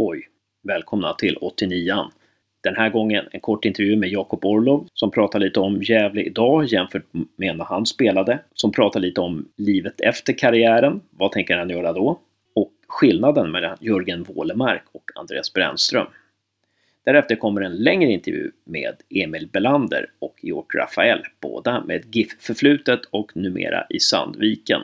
Hoj! Välkomna till 89an. Den här gången en kort intervju med Jakob Orlov som pratar lite om Gävle idag jämfört med när han spelade. Som pratar lite om livet efter karriären. Vad tänker han göra då? Och skillnaden mellan Jörgen Wålemark och Andreas Brännström. Därefter kommer en längre intervju med Emil Belander och York Rafael, båda med GIF-förflutet och numera i Sandviken.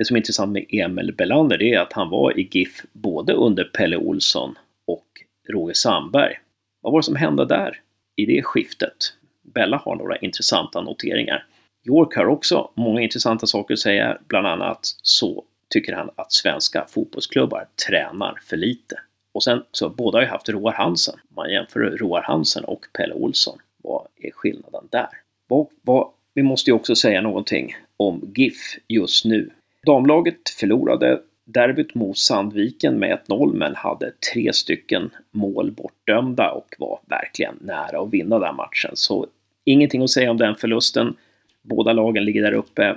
Det som är intressant med Emil Belander det är att han var i GIF både under Pelle Olsson och Roger Sandberg. Vad var det som hände där i det skiftet? Bella har några intressanta noteringar. York har också många intressanta saker att säga, bland annat så tycker han att svenska fotbollsklubbar tränar för lite. Och sen så båda har ju haft Roar Hansen. Om man jämför Roar Hansen och Pelle Olsson. Vad är skillnaden där? Och vad, vi måste ju också säga någonting om GIF just nu. Damlaget förlorade derbyt mot Sandviken med 1-0 men hade tre stycken mål bortdömda och var verkligen nära att vinna den matchen. Så ingenting att säga om den förlusten. Båda lagen ligger där uppe.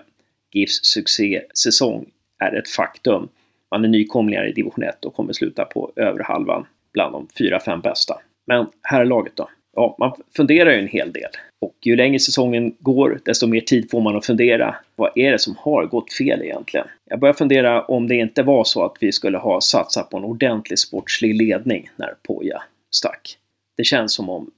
GIFs succésäsong är ett faktum. Man är nykomlingar i division 1 och kommer sluta på övre halvan bland de 4-5 bästa. Men här är laget då? Ja, man funderar ju en hel del. Och ju längre säsongen går, desto mer tid får man att fundera. Vad är det som har gått fel egentligen? Jag börjar fundera om det inte var så att vi skulle ha satsat på en ordentlig sportslig ledning när Poja stack. Det känns som om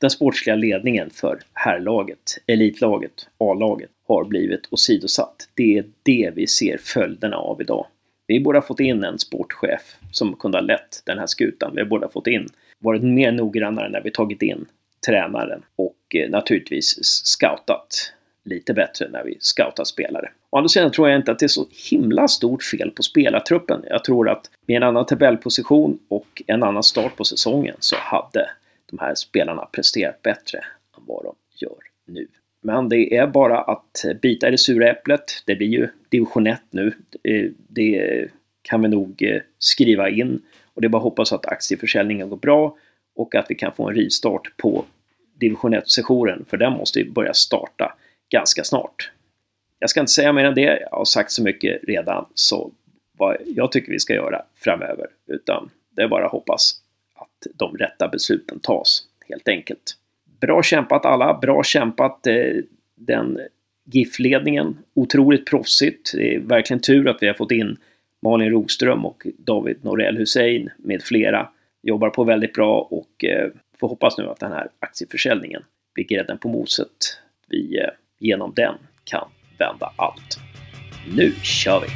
den sportsliga ledningen för herrlaget, elitlaget, A-laget har blivit åsidosatt. Det är det vi ser följderna av idag. Vi borde ha fått in en sportchef som kunde ha lett den här skutan. Vi borde ha fått in, varit mer noggrannare när vi tagit in tränaren och eh, naturligtvis scoutat lite bättre när vi scoutar spelare. Å andra sidan tror jag inte att det är så himla stort fel på spelartruppen. Jag tror att med en annan tabellposition och en annan start på säsongen så hade de här spelarna presterat bättre än vad de gör nu. Men det är bara att bita i det sura äpplet. Det blir ju division 1 nu. Det kan vi nog eh, skriva in. Och det är bara att hoppas att aktieförsäljningen går bra och att vi kan få en rivstart på division 1-sessionen. För den måste ju börja starta ganska snart. Jag ska inte säga mer än det. Jag har sagt så mycket redan så vad jag tycker vi ska göra framöver. Utan det är bara att hoppas att de rätta besluten tas helt enkelt. Bra kämpat alla, bra kämpat eh, den GIF-ledningen. Otroligt proffsigt. Det är verkligen tur att vi har fått in Malin Roström och David Norell Hussein med flera. Jobbar på väldigt bra och eh, får hoppas nu att den här aktieförsäljningen blir grädden på moset. Vi eh, genom den kan vända allt. Nu kör vi!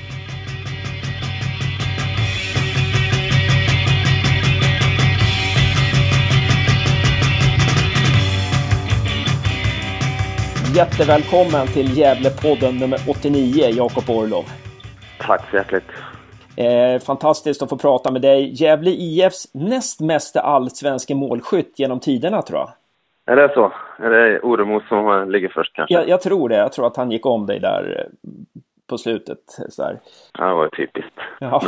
Jättevälkommen till Gävlepodden nummer 89, Jakob Orlov. Tack så hjärtligt. Eh, fantastiskt att få prata med dig. Gävle IFs näst meste allsvenske målskytt genom tiderna tror jag. Är det så? Är det Oremo som ligger först kanske? Jag, jag, tror det. Jag tror att han gick om dig där eh, på slutet. Sådär. Ja, det var typiskt. Ja.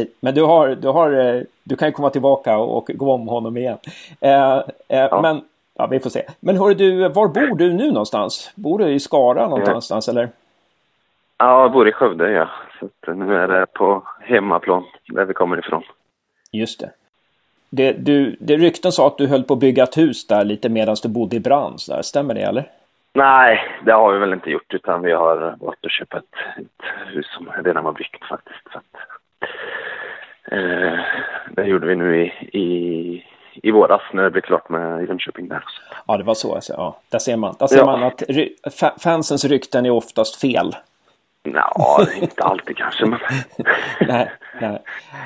Men du, har, du, har, eh, du kan ju komma tillbaka och, och gå om honom igen. Eh, eh, ja. Men Ja, vi får se. Men hör du, var bor du nu någonstans? Bor du i Skara någonstans ja. eller? Ja, jag bor i Skövde ja. Så nu är det på hemmaplan där vi kommer ifrån. Just det. Det, du, det rykten sa att du höll på att bygga ett hus där lite medan du bodde i Brands där. Stämmer det eller? Nej, det har vi väl inte gjort utan vi har varit och köpt ett, ett hus som redan var byggt faktiskt. Så att, eh, det gjorde vi nu i, i i våras när det blev klart med Jönköping där. Ja, det var så. Alltså. Ja, där ser man, där ser ja. man att ry fansens rykten är oftast fel. Ja, inte alltid kanske, men... nej, nej.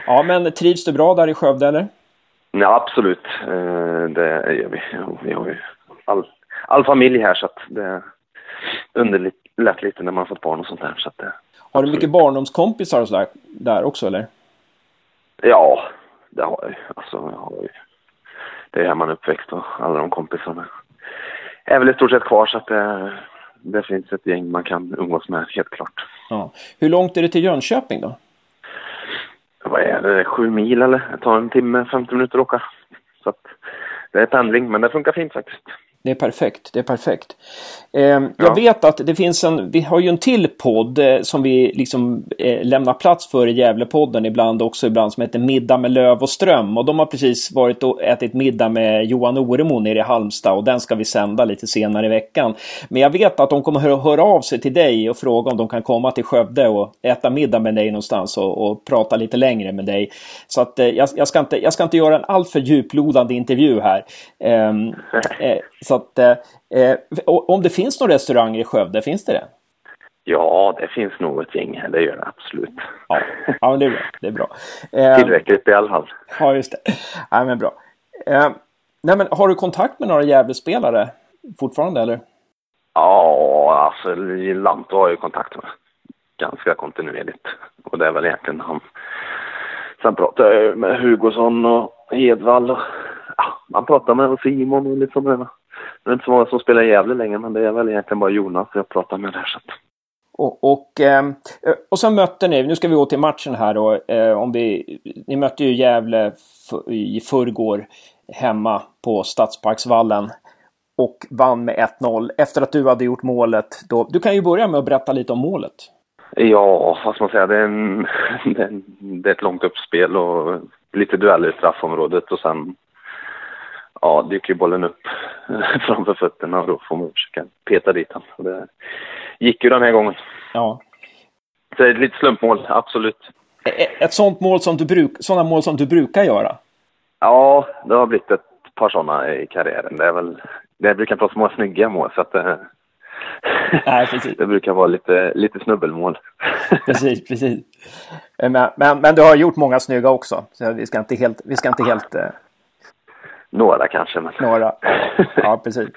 Ja, men trivs du bra där i Skövde, eller? Ja, absolut. Eh, det gör vi. Vi har ju all, all familj här, så att det underlätt lite när man fått barn och sånt där. Så att det, har du mycket barndomskompisar och sådär där också, eller? Ja, det har jag. Alltså, jag har ju det är här man är uppväxt och alla de kompisarna är väl i stort sett kvar så att det, det finns ett gäng man kan umgås med helt klart. Ja. Hur långt är det till Jönköping då? Vad är det, sju mil eller? Det tar en timme, 50 minuter att åka. Så att det är pendling, men det funkar fint faktiskt. Det är perfekt. Det är perfekt. Eh, jag ja. vet att det finns en, vi har ju en till podd eh, som vi liksom eh, lämnar plats för i Gävlepodden ibland också ibland som heter Middag med Löv och Ström. Och de har precis varit och ätit middag med Johan Oremo nere i Halmstad och den ska vi sända lite senare i veckan. Men jag vet att de kommer hö höra av sig till dig och fråga om de kan komma till Skövde och äta middag med dig någonstans och, och prata lite längre med dig. Så att eh, jag, jag, ska inte, jag ska inte göra en alltför djuplodande intervju här. Ehm, eh, så att, eh, eh om det finns några restauranger i Skövde, finns det det? Ja, det finns nog ett gäng här, det gör det absolut. Ja, ja men det är bra. Det är bra. Eh, Tillräckligt i alla fall. Ja, just det. Ja, men bra. Eh, nej, men har du kontakt med några Gävlespelare fortfarande, eller? Ja, alltså Lanto har jag kontakt med ganska kontinuerligt. Och det är väl egentligen han. Sen pratar jag med Hugosson och Hedvall och ja, man pratar med Simon och lite sådana. Det är inte så många som spelar i Gävle längre, men det är väl egentligen bara Jonas jag pratar med där. Så och, och, eh, och sen mötte ni, nu ska vi gå till matchen här då, eh, om vi, ni mötte ju Gävle i förrgår hemma på Stadsparksvallen och vann med 1-0 efter att du hade gjort målet. Då, du kan ju börja med att berätta lite om målet. Ja, vad ska man säga, det är, en, det är ett långt uppspel och lite dueller i straffområdet och sen ja, dyker bollen upp framför fötterna och då får man försöka peta dit den. Det gick ju den här gången. Ja. Så det är ett litet slumpmål, absolut. Ett sånt mål som du bruk, sådana mål som du brukar göra? Ja, det har blivit ett par sådana i karriären. Det är väl, det brukar inte vara så många snygga mål så att det, Nej, precis. det brukar vara lite, lite snubbelmål. precis, precis. Men, men, men, du har gjort många snygga också. Så vi ska inte helt, vi ska inte helt några kanske. Men... Några, ja precis.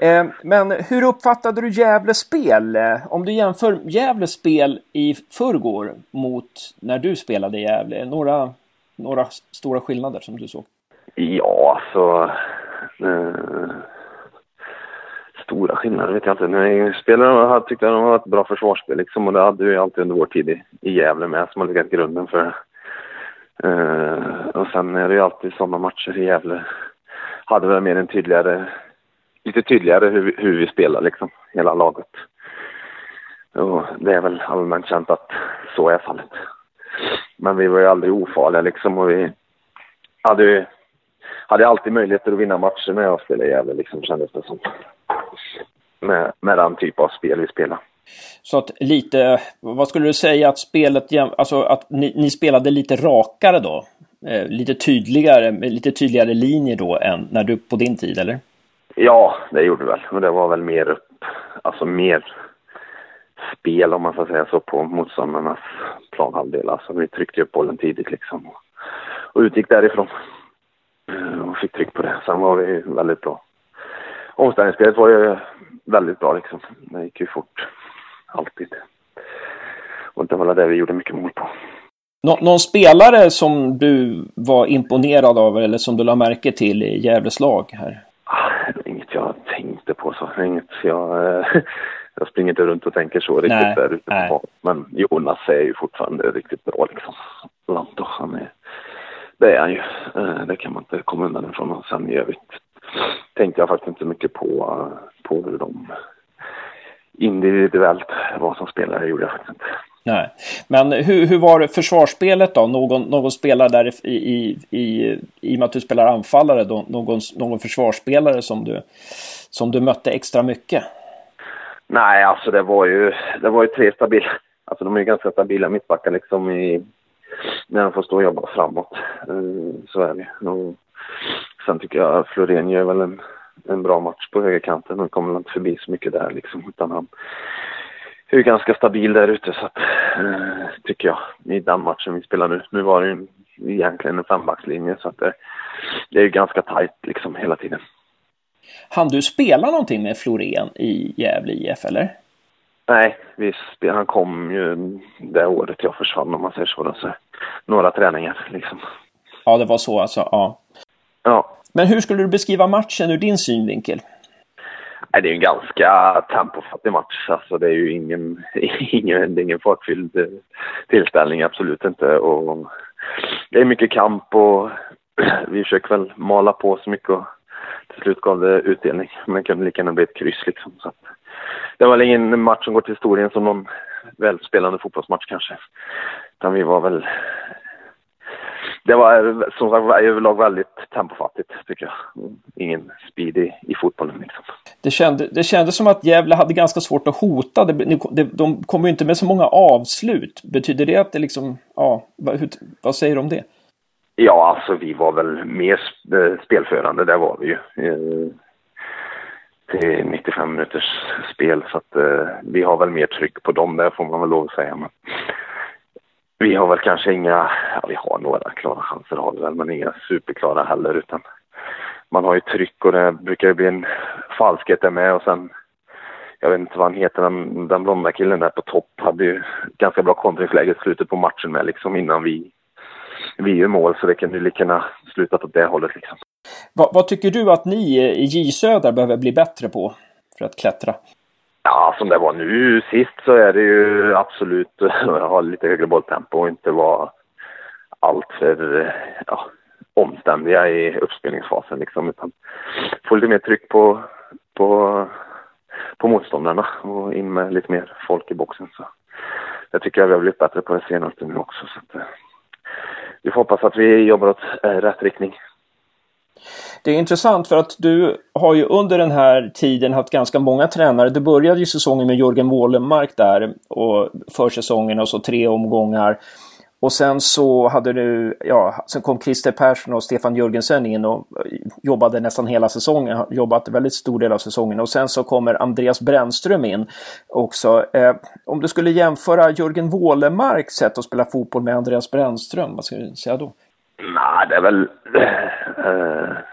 Eh, men hur uppfattade du Gävles spel? Om du jämför Gävles spel i förrgår mot när du spelade i Gävle, några, några stora skillnader som du såg? Ja, alltså... Eh, stora skillnader vet jag inte. Jag spelade tyckte jag de var ett bra försvarsspel liksom och det hade vi alltid under vår tid i, i Gävle med som har legat grunden för Uh, och sen är det ju alltid sådana matcher i Gävle hade väl mer en tydligare, lite tydligare hur, hur vi spelar liksom, hela laget. Och det är väl allmänt känt att så är fallet. Men vi var ju aldrig ofarliga liksom och vi hade ju hade alltid möjligheter att vinna matcher när jag spelade i Gävle liksom kändes det som. Med, med den typ av spel vi spelar. Så att lite, vad skulle du säga att spelet, alltså att ni, ni spelade lite rakare då? Eh, lite tydligare, lite tydligare linjer då än när du på din tid, eller? Ja, det gjorde vi väl. Och det var väl mer upp, alltså mer spel om man ska säga så på motståndarnas planhalvdel. Alltså vi tryckte upp bollen tidigt liksom och, och utgick därifrån. Eh, och fick tryck på det. Sen var vi väldigt bra. Omställningsspelet var ju väldigt bra liksom. Det gick ju fort. Alltid. Och det var det vi gjorde mycket mål på. Nå någon spelare som du var imponerad av eller som du la märke till i Gävles lag här? Ah, inget jag tänkte på så. Inget jag, eh, jag springer inte runt och tänker så riktigt nej, där ute på Men Jonas är ju fortfarande riktigt bra liksom. Lanto, han är, det är han ju. Eh, det kan man inte komma undan ifrån. Och sen i övrigt tänkte jag faktiskt inte mycket på, på hur de individuellt vad som spelare gjorde jag faktiskt inte. Nej. Men hur, hur var försvarsspelet då? Någon, någon spelare där i, i, i, i och med att du spelar anfallare då, någon, någon försvarsspelare som du, som du mötte extra mycket? Nej, alltså det var ju, det var ju tre stabila, alltså de är ju ganska stabila mittbackar liksom i, när de får stå och jobba framåt. Eh, så är det och Sen tycker jag Florén gör väl en, en bra match på högerkanten. Han kommer inte förbi så mycket där liksom, utan han är ju ganska stabil där ute så att, eh, tycker jag, i den matchen vi spelar nu. Nu var det ju egentligen en fembackslinje så att det, det är ju ganska tajt liksom hela tiden. Han du spela någonting med Florén i Gävle IF eller? Nej, vi han kom ju det året jag försvann om man säger så. Då, så några träningar liksom. Ja, det var så alltså. Ja. ja. Men hur skulle du beskriva matchen ur din synvinkel? Nej, det är en ganska tempofattig match. Alltså, det är ju ingen, ingen, ingen fartfylld eh, tillställning, absolut inte. Och det är mycket kamp och vi försöker väl mala på så mycket och till slut gav det utdelning. Men det kunde lika gärna bli ett kryss liksom. Så det var väl ingen match som går till historien som någon välspelande fotbollsmatch kanske. Utan vi var väl... Det var som sagt överlag väldigt tempofattigt tycker jag. Ingen speed i, i fotbollen liksom. Det, kände, det kändes som att Gävle hade ganska svårt att hota. Det, det, de kommer ju inte med så många avslut. Betyder det att det liksom... Ja, vad, vad säger du om det? Ja, alltså vi var väl mer eh, spelförande, det var vi ju. Eh, till 95 minuters spel, så att eh, vi har väl mer tryck på dem där får man väl lov att säga. Men vi har väl kanske inga, ja vi har några klara chanser har vi väl, men inga superklara heller utan man har ju tryck och det brukar ju bli en falskhet där med och sen jag vet inte vad han heter, den, den blonda killen där på topp hade ju ganska bra kontringsläge i slutet på matchen med liksom innan vi vi gör mål så det kan ju lika gärna sluta åt det hållet liksom. Vad, vad, tycker du att ni i J Söder behöver bli bättre på för att klättra? Ja, som det var nu sist så är det ju absolut att ha lite högre bolltempo och inte vara alltför ja, omständiga i uppspelningsfasen liksom. Utan få lite mer tryck på, på, på motståndarna och in med lite mer folk i boxen. Så det tycker jag vi har blivit bättre på det senaste nu också. Så att, eh, vi får hoppas att vi jobbar åt eh, rätt riktning. Det är intressant för att du har ju under den här tiden haft ganska många tränare. Du började ju säsongen med Jörgen Wålemark där och försäsongen och så tre omgångar. Och sen så hade du, ja, sen kom Christer Persson och Stefan Jörgensen in och jobbade nästan hela säsongen, jobbat väldigt stor del av säsongen. Och sen så kommer Andreas Brännström in också. Eh, om du skulle jämföra Jörgen Wålemarks sätt att spela fotboll med Andreas Brännström, vad skulle du säga då? Nej, det är väl... Äh,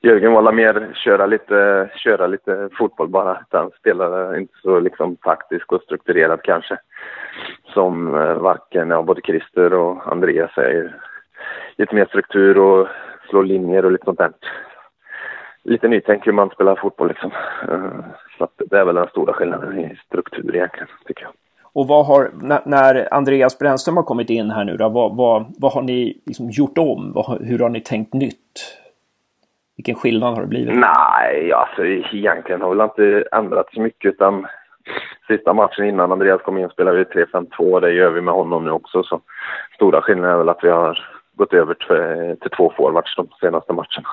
Jörgen var mer köra lite, köra lite fotboll bara. Han spelade inte så liksom taktisk och strukturerad kanske som eh, varken ja, både Christer och Andreas säger. Lite mer struktur och slå linjer och lite sånt där. Lite nytänk hur man spelar fotboll liksom. Eh, så det är väl den stora skillnaden i struktur egentligen, tycker jag. Och vad har, när Andreas Brännström har kommit in här nu då, vad, vad, vad har ni liksom gjort om? Vad, hur har ni tänkt nytt? Vilken skillnad har det blivit? Nej, alltså egentligen har väl inte ändrat så mycket utan sista matchen innan Andreas kom in spelade vi 3-5-2. Det gör vi med honom nu också. Så stora skillnaden är väl att vi har gått över till två forwards de senaste matcherna.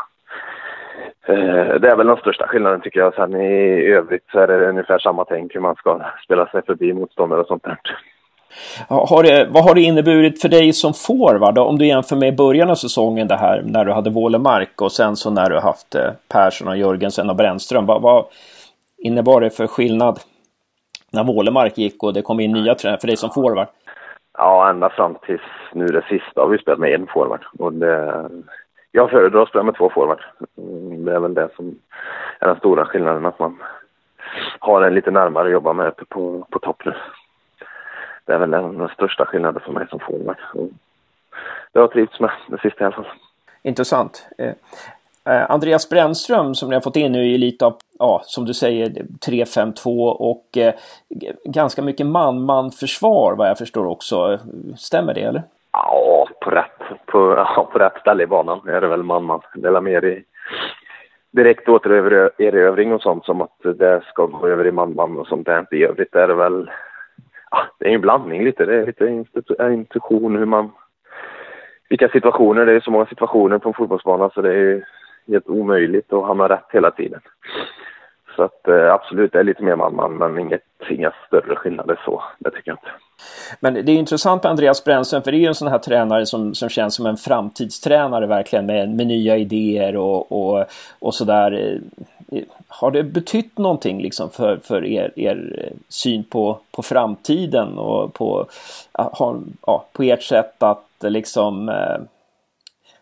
Eh, det är väl den största skillnaden tycker jag. Sen i övrigt så är det ungefär samma tänk hur man ska spela sig förbi motståndare och sånt där. Har det, vad har det inneburit för dig som forward om du jämför med början av säsongen det här när du hade Wålemark och sen så när du haft eh, Persson och Jörgensen och Brännström. Vad, vad innebar det för skillnad när Wålemark gick och det kom in nya tränare för dig som forward? Ja, ända fram tills nu det sista har vi spelat med en forward. Och det, jag föredrar att spela med två forwards. Mm, det är väl det som är den stora skillnaden, att man har en lite närmare att jobba med uppe på, på topp nu. Det är väl den, den största skillnaden för mig som forward. Mm. Det har jag trivts med det sista i alla fall. Intressant. Eh, eh Andreas Brännström som ni har fått in nu är lite av, ja, som du säger, 3-5-2 och eh, ganska mycket man-man försvar vad jag förstår också. Stämmer det eller? Ja, på rätt, på, ja, på rätt ställe i banan är det väl man-man. Det är mer i direkt återerövring och sånt som att det ska gå över i man-man och sånt där. I övrigt är det väl, ja, det är en blandning lite. Det är lite intuition hur man vilka situationer. Det är så många situationer på en fotbollsbana så det är helt omöjligt att hamna rätt hela tiden. Så att eh, absolut, det är lite mer man-man, men inget, inga större skillnader så. Det tycker jag inte. Men det är intressant med Andreas Brännström, för det är ju en sån här tränare som, som känns som en framtidstränare verkligen med, med nya idéer och, och, och sådär. Eh, har det betytt någonting liksom för, för er, er syn på, på framtiden och på, ja, på ert sätt att liksom eh,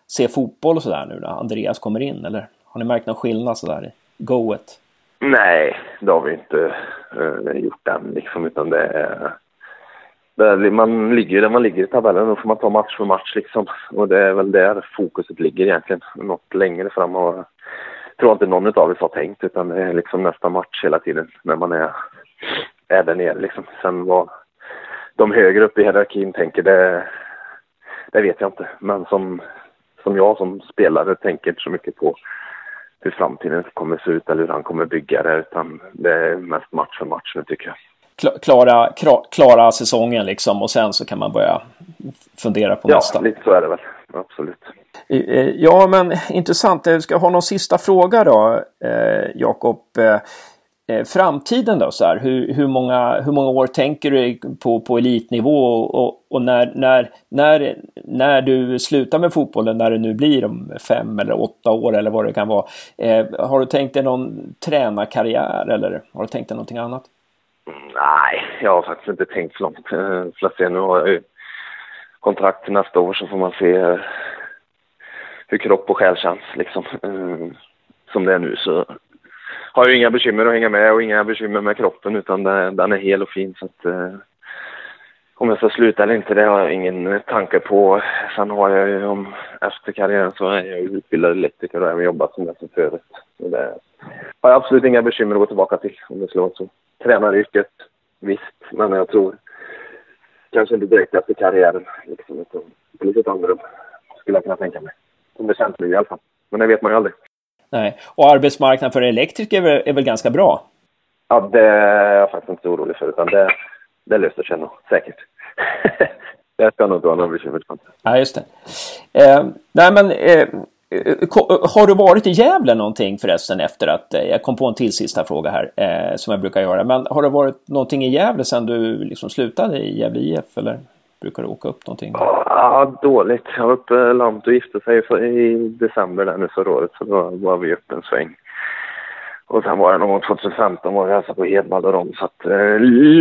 se fotboll och sådär nu när Andreas kommer in? Eller har ni märkt någon skillnad sådär i goet? Nej, det har vi inte uh, gjort än liksom, utan det är... Det man ligger där man ligger i tabellen, då får man ta match för match liksom. Och det är väl där fokuset ligger egentligen. Något längre fram och jag inte någon av oss har tänkt utan det är liksom nästa match hela tiden när man är, är där nere liksom. Sen vad de högre upp i hierarkin tänker det, det vet jag inte. Men som som jag som spelare tänker inte så mycket på hur framtiden kommer se ut eller hur han kommer bygga det. Utan det är mest match för match nu tycker jag. Klara, klara säsongen liksom och sen så kan man börja fundera på ja, nästa. Ja, lite så är det väl. Absolut. Eh, ja, men intressant. Jag ska ha någon sista fråga då, eh, Jakob. Eh, framtiden då, så här, hur, hur, många, hur många år tänker du på, på elitnivå och, och, och när, när, när, när du slutar med fotbollen, när det nu blir om fem eller åtta år eller vad det kan vara. Eh, har du tänkt dig någon tränarkarriär eller har du tänkt dig någonting annat? Mm, nej, jag har faktiskt inte tänkt så långt. Eh, nu har jag ju kontrakt till nästa år så får man se eh, hur kropp och själ känns liksom. Eh, som det är nu så har ju inga bekymmer att hänga med och inga bekymmer med kroppen utan den är hel och fin så att eh, om jag ska sluta eller inte det har jag ingen tanke på. Sen har jag ju om efter karriären så är jag utbildad elektriker och har även jobbat som det som förut. Så det har jag absolut inga bekymmer att gå tillbaka till om det skulle vara så. Tränaryrket, visst, men jag tror kanske inte direkt efter karriären liksom, utan på lite andrum skulle jag kunna tänka mig. Som det känns nu i alla fall. Men det vet man ju aldrig. Nej, och arbetsmarknaden för elektriker är väl, är väl ganska bra? Ja, det är jag faktiskt inte orolig för, utan det, det löser sig nog säkert. det ska nog vara några bekymmer. Ja, just det. Eh, nej, men eh, har du varit i Gävle någonting förresten efter att, eh, jag kom på en till sista fråga här eh, som jag brukar göra, men har det varit någonting i Gävle sedan du liksom slutade i Gävle IF eller brukar du åka upp någonting? Ja, dåligt. Jag var uppe, Lant och gifte sig i december där nu förra året så då var vi uppe en sväng. Och sen var det någon gång 2015 var vi hälsade på Hedvall och dem så att eh,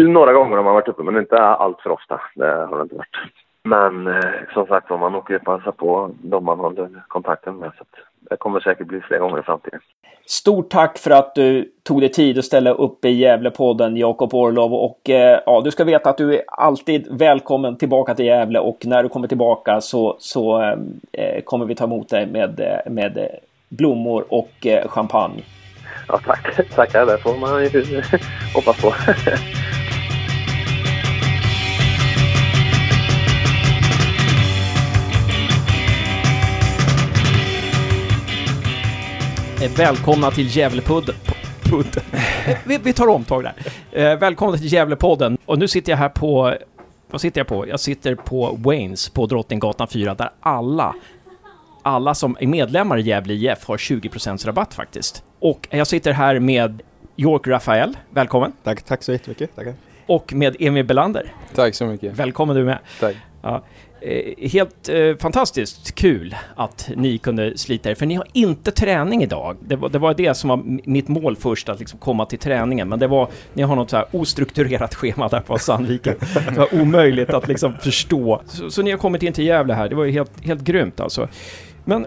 några gånger har man varit uppe men inte allt för ofta. Det har det inte varit. Men eh, som sagt man åker och hälsar på de man håller kontakten med. Så det kommer säkert bli fler gånger i framtiden. Stort tack för att du tog dig tid att ställa upp i Gävlepodden, Jakob Orlov. Och eh, ja, du ska veta att du är alltid välkommen tillbaka till Gävle och när du kommer tillbaka så, så eh, kommer vi ta emot dig med, eh, med blommor och eh, champagne. Ja, tack. Tackar, det får man ju hoppas på. välkomna till Gävlepodden. Eh, vi, vi tar omtag där. Eh, välkomna till Gävlepodden. Och nu sitter jag här på... Vad sitter jag på? Jag sitter på Waynes på Drottninggatan 4 där alla alla som är medlemmar i Gävle IF har 20% rabatt faktiskt. Och jag sitter här med York Rafael, välkommen. Tack, tack så jättemycket. Tackar. Och med Emil Belander. Tack så mycket. Välkommen du med. Tack. Ja. Eh, helt eh, fantastiskt kul att ni kunde slita er, för ni har inte träning idag. Det var, det var det som var mitt mål först, att liksom komma till träningen, men det var, ni har något så här ostrukturerat schema där på Sandviken. Det var omöjligt att liksom förstå. Så, så ni har kommit in till Gävle här, det var ju helt, helt grymt alltså. Men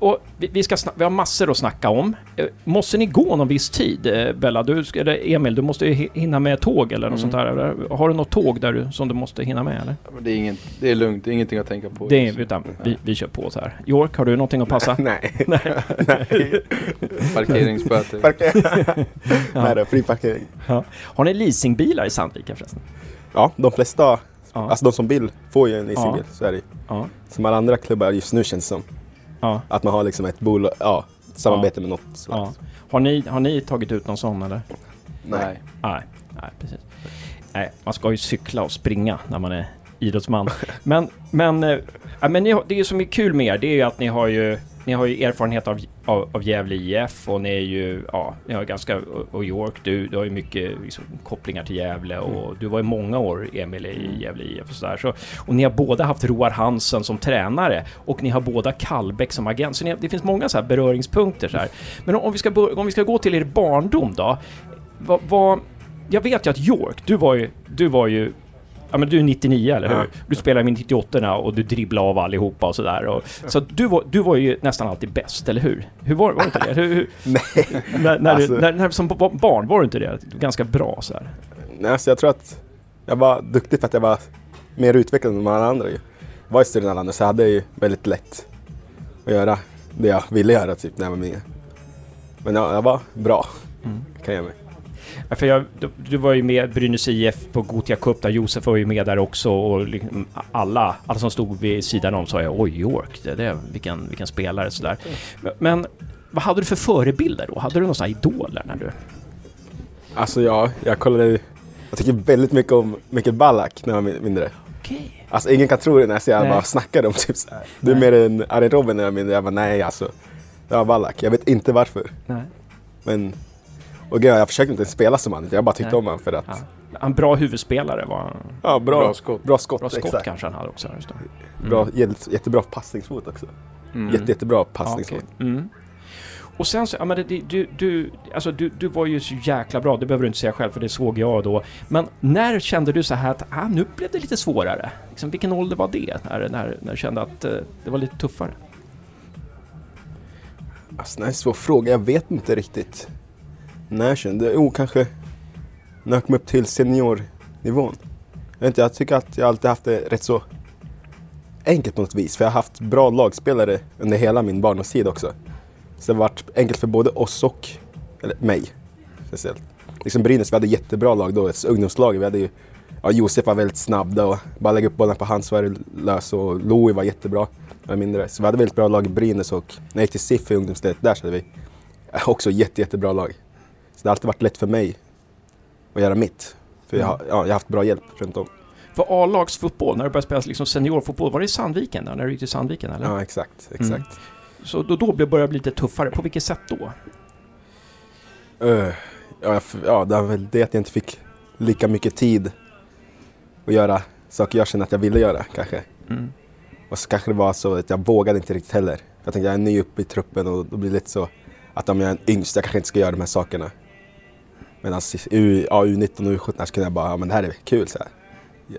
och vi, ska vi har massor att snacka om. Eh, måste ni gå någon viss tid? Eh, Bella, du, eller Emil, du måste ju hinna med tåg eller något mm. sånt där. Har du något tåg där du, som du måste hinna med eller? Det är, ingen, det är lugnt, det är ingenting att tänka på. Det är, utan, vi, vi kör på så här. York, har du någonting att passa? Nej. Nej. Parkeringsböter. Parker ja. Nej då, fri parkering. Ja. Har ni leasingbilar i Sandviken förresten? Ja, de flesta, ja. alltså de som vill får ju en leasingbil, ja. så är det ja. Som alla andra klubbar just nu känns det som. Ja. Att man har liksom ett bolag, ja, samarbete ja. med något slags. Ja. Har, ni, har ni tagit ut någon sån eller? Nej. Nej, nej precis. Nej, man ska ju cykla och springa när man är idrottsman. men, men, äh, men ni, det som är kul med er, det är ju att ni har ju ni har ju erfarenhet av, av, av Gävle IF och ni är ju, ja, ni har ganska, och York, du, du har ju mycket liksom, kopplingar till Gävle och mm. du var i många år, Emil, i. Gävle IF och sådär. Så, och ni har båda haft Roar Hansen som tränare och ni har båda Kallbäck som agent. Så ni, det finns många så här beröringspunkter så här. Men om vi ska, om vi ska gå till er barndom då. Vad, vad, jag vet ju att York, du var ju, du var ju Ja men du är 99 eller hur? Ja. Du spelar med 98 och du dribblar av allihopa och sådär. Och, ja. Så du var, du var ju nästan alltid bäst, eller hur? Hur var, var det inte det? Hur, hur, Nej. När, när, alltså. när, när, som barn, var du inte det? Ganska bra så här. Nej, alltså jag tror att jag var duktig för att jag var mer utvecklad än alla andra. Jag var i större än alla andra så jag hade ju väldigt lätt att göra det jag ville göra typ när jag var med. Men jag, jag var bra, mm. kan jag med. Ja, för jag, du, du, var ju med Brynäs IF på Gotia Cup där Josef var ju med där också och liksom alla, alla som stod vid sidan om sa jag oj York, det, det, vilken, vilken spelare sådär. Men vad hade du för förebilder då? Hade du några idoler när du... Alltså ja, jag kollade... Jag tycker väldigt mycket om Mikael Ballack när jag var mindre. Okej. Alltså ingen kan tro det när jag, jag Nej. bara snackade om typ så här. Du är mer en Arjen Robben när jag var mindre. Jag bara nej alltså. Det var Ballack. Jag vet inte varför. Nej. Men... Och jag försökte inte ens spela som han. Jag bara tyckte Nej. om honom för att... Ja. En bra huvudspelare var han. Ja, bra, Bra skott. Bra skott, Bra skott exakt. kanske han hade också. Just det. Bra, jätte, jättebra passningsfot också. Mm. Jätte, jättebra Ja, passningsfot. okej. mm. Och sen så, ja men det, du, du, alltså du, du var ju så jäkla bra, det behöver du inte säga själv för det såg jag då. Men när kände du så här att, ah, nu blev det lite svårare? Liksom, vilken ålder var det? När, när, när du kände att eh, det var lite tuffare? Alltså, det är en svår fråga. Jag vet inte riktigt. När jag kände... Jo, kanske när jag kom upp till seniornivån. Jag, vet inte, jag tycker att jag alltid haft det rätt så enkelt på något vis. För jag har haft bra lagspelare under hela min barndomstid också. Så det har varit enkelt för både oss och eller mig speciellt. Liksom Brynäs, vi hade jättebra lag då, ett ungdomslag. Vi hade ju, ja, Josef var väldigt snabb då. Bara lägga upp bollen på hans så var det lös och Louis var jättebra. Mindre. Så vi hade väldigt bra lag i Brynäs och när jag gick till SIF i ungdomsledet där så hade vi också jätte, jättebra lag. Så det har alltid varit lätt för mig att göra mitt. För jag, har- ja, jag har haft bra hjälp runt om. För A-lagsfotboll, när du började spela liksom seniorfotboll, var det i Sandviken då? När du gick till Sandviken eller? Ja, exakt. exakt. Så då, då började det bli lite tuffare. På vilket sätt då? Öh, ja, ja, det var väl det att jag inte fick lika mycket tid att göra saker jag kände att jag ville göra kanske. Mm. Och så kanske det var så att jag vågade inte riktigt heller. Jag tänkte jag är ny uppe i truppen och då blir det lite så att om jag är en yngst, jag kanske inte ska göra de här sakerna. Medan U, ja, U19 och U17 så kunde jag bara, ja men det här är kul så här.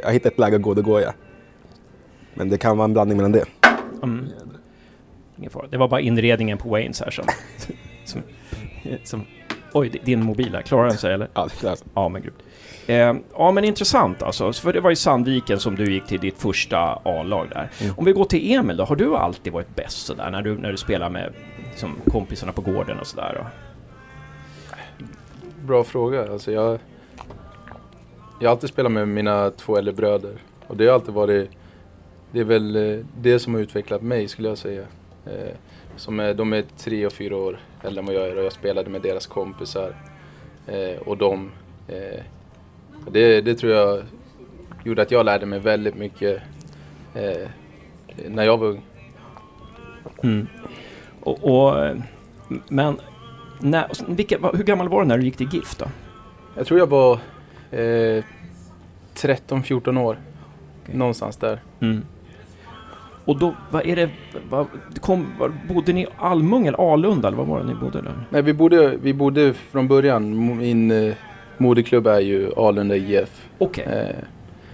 Jag hittar ett läge att gå, då går jag. Men det kan vara en blandning mellan det. Mm. Ingen fara. Det var bara inredningen på Waynes här som... som, som oj, di- din mobil här. Klarar den sig eller? Ja, det är klart. Ja, men gud. Eh, ja, men intressant alltså. För det var i Sandviken som du gick till ditt första A-lag där. Mm. Om vi går till Emil då. Har du alltid varit bäst sådär när du, när du spelar med liksom, kompisarna på gården och sådär? Bra fråga. Alltså jag, jag har alltid spelat med mina två äldre bröder. Och det har alltid varit, det är väl eh, det som har utvecklat mig skulle jag säga. Eh, som är, de är tre och fyra år äldre än vad jag är och jag spelade med deras kompisar. Eh, och de, eh, det, det tror jag gjorde att jag lärde mig väldigt mycket eh, när jag var ung. Mm. Och, och, eh, men när, vilka, hur gammal var du när du gick till GIF då? Jag tror jag var eh, 13-14 år. Någonstans där. Mm. Och då, vad är det, vad, kom, var, bodde ni i Almunge eller Alunda eller vad var det ni bodde där? Nej, vi bodde, vi bodde från början, min eh, moderklubb är ju Alunda IF. Okej. Eh,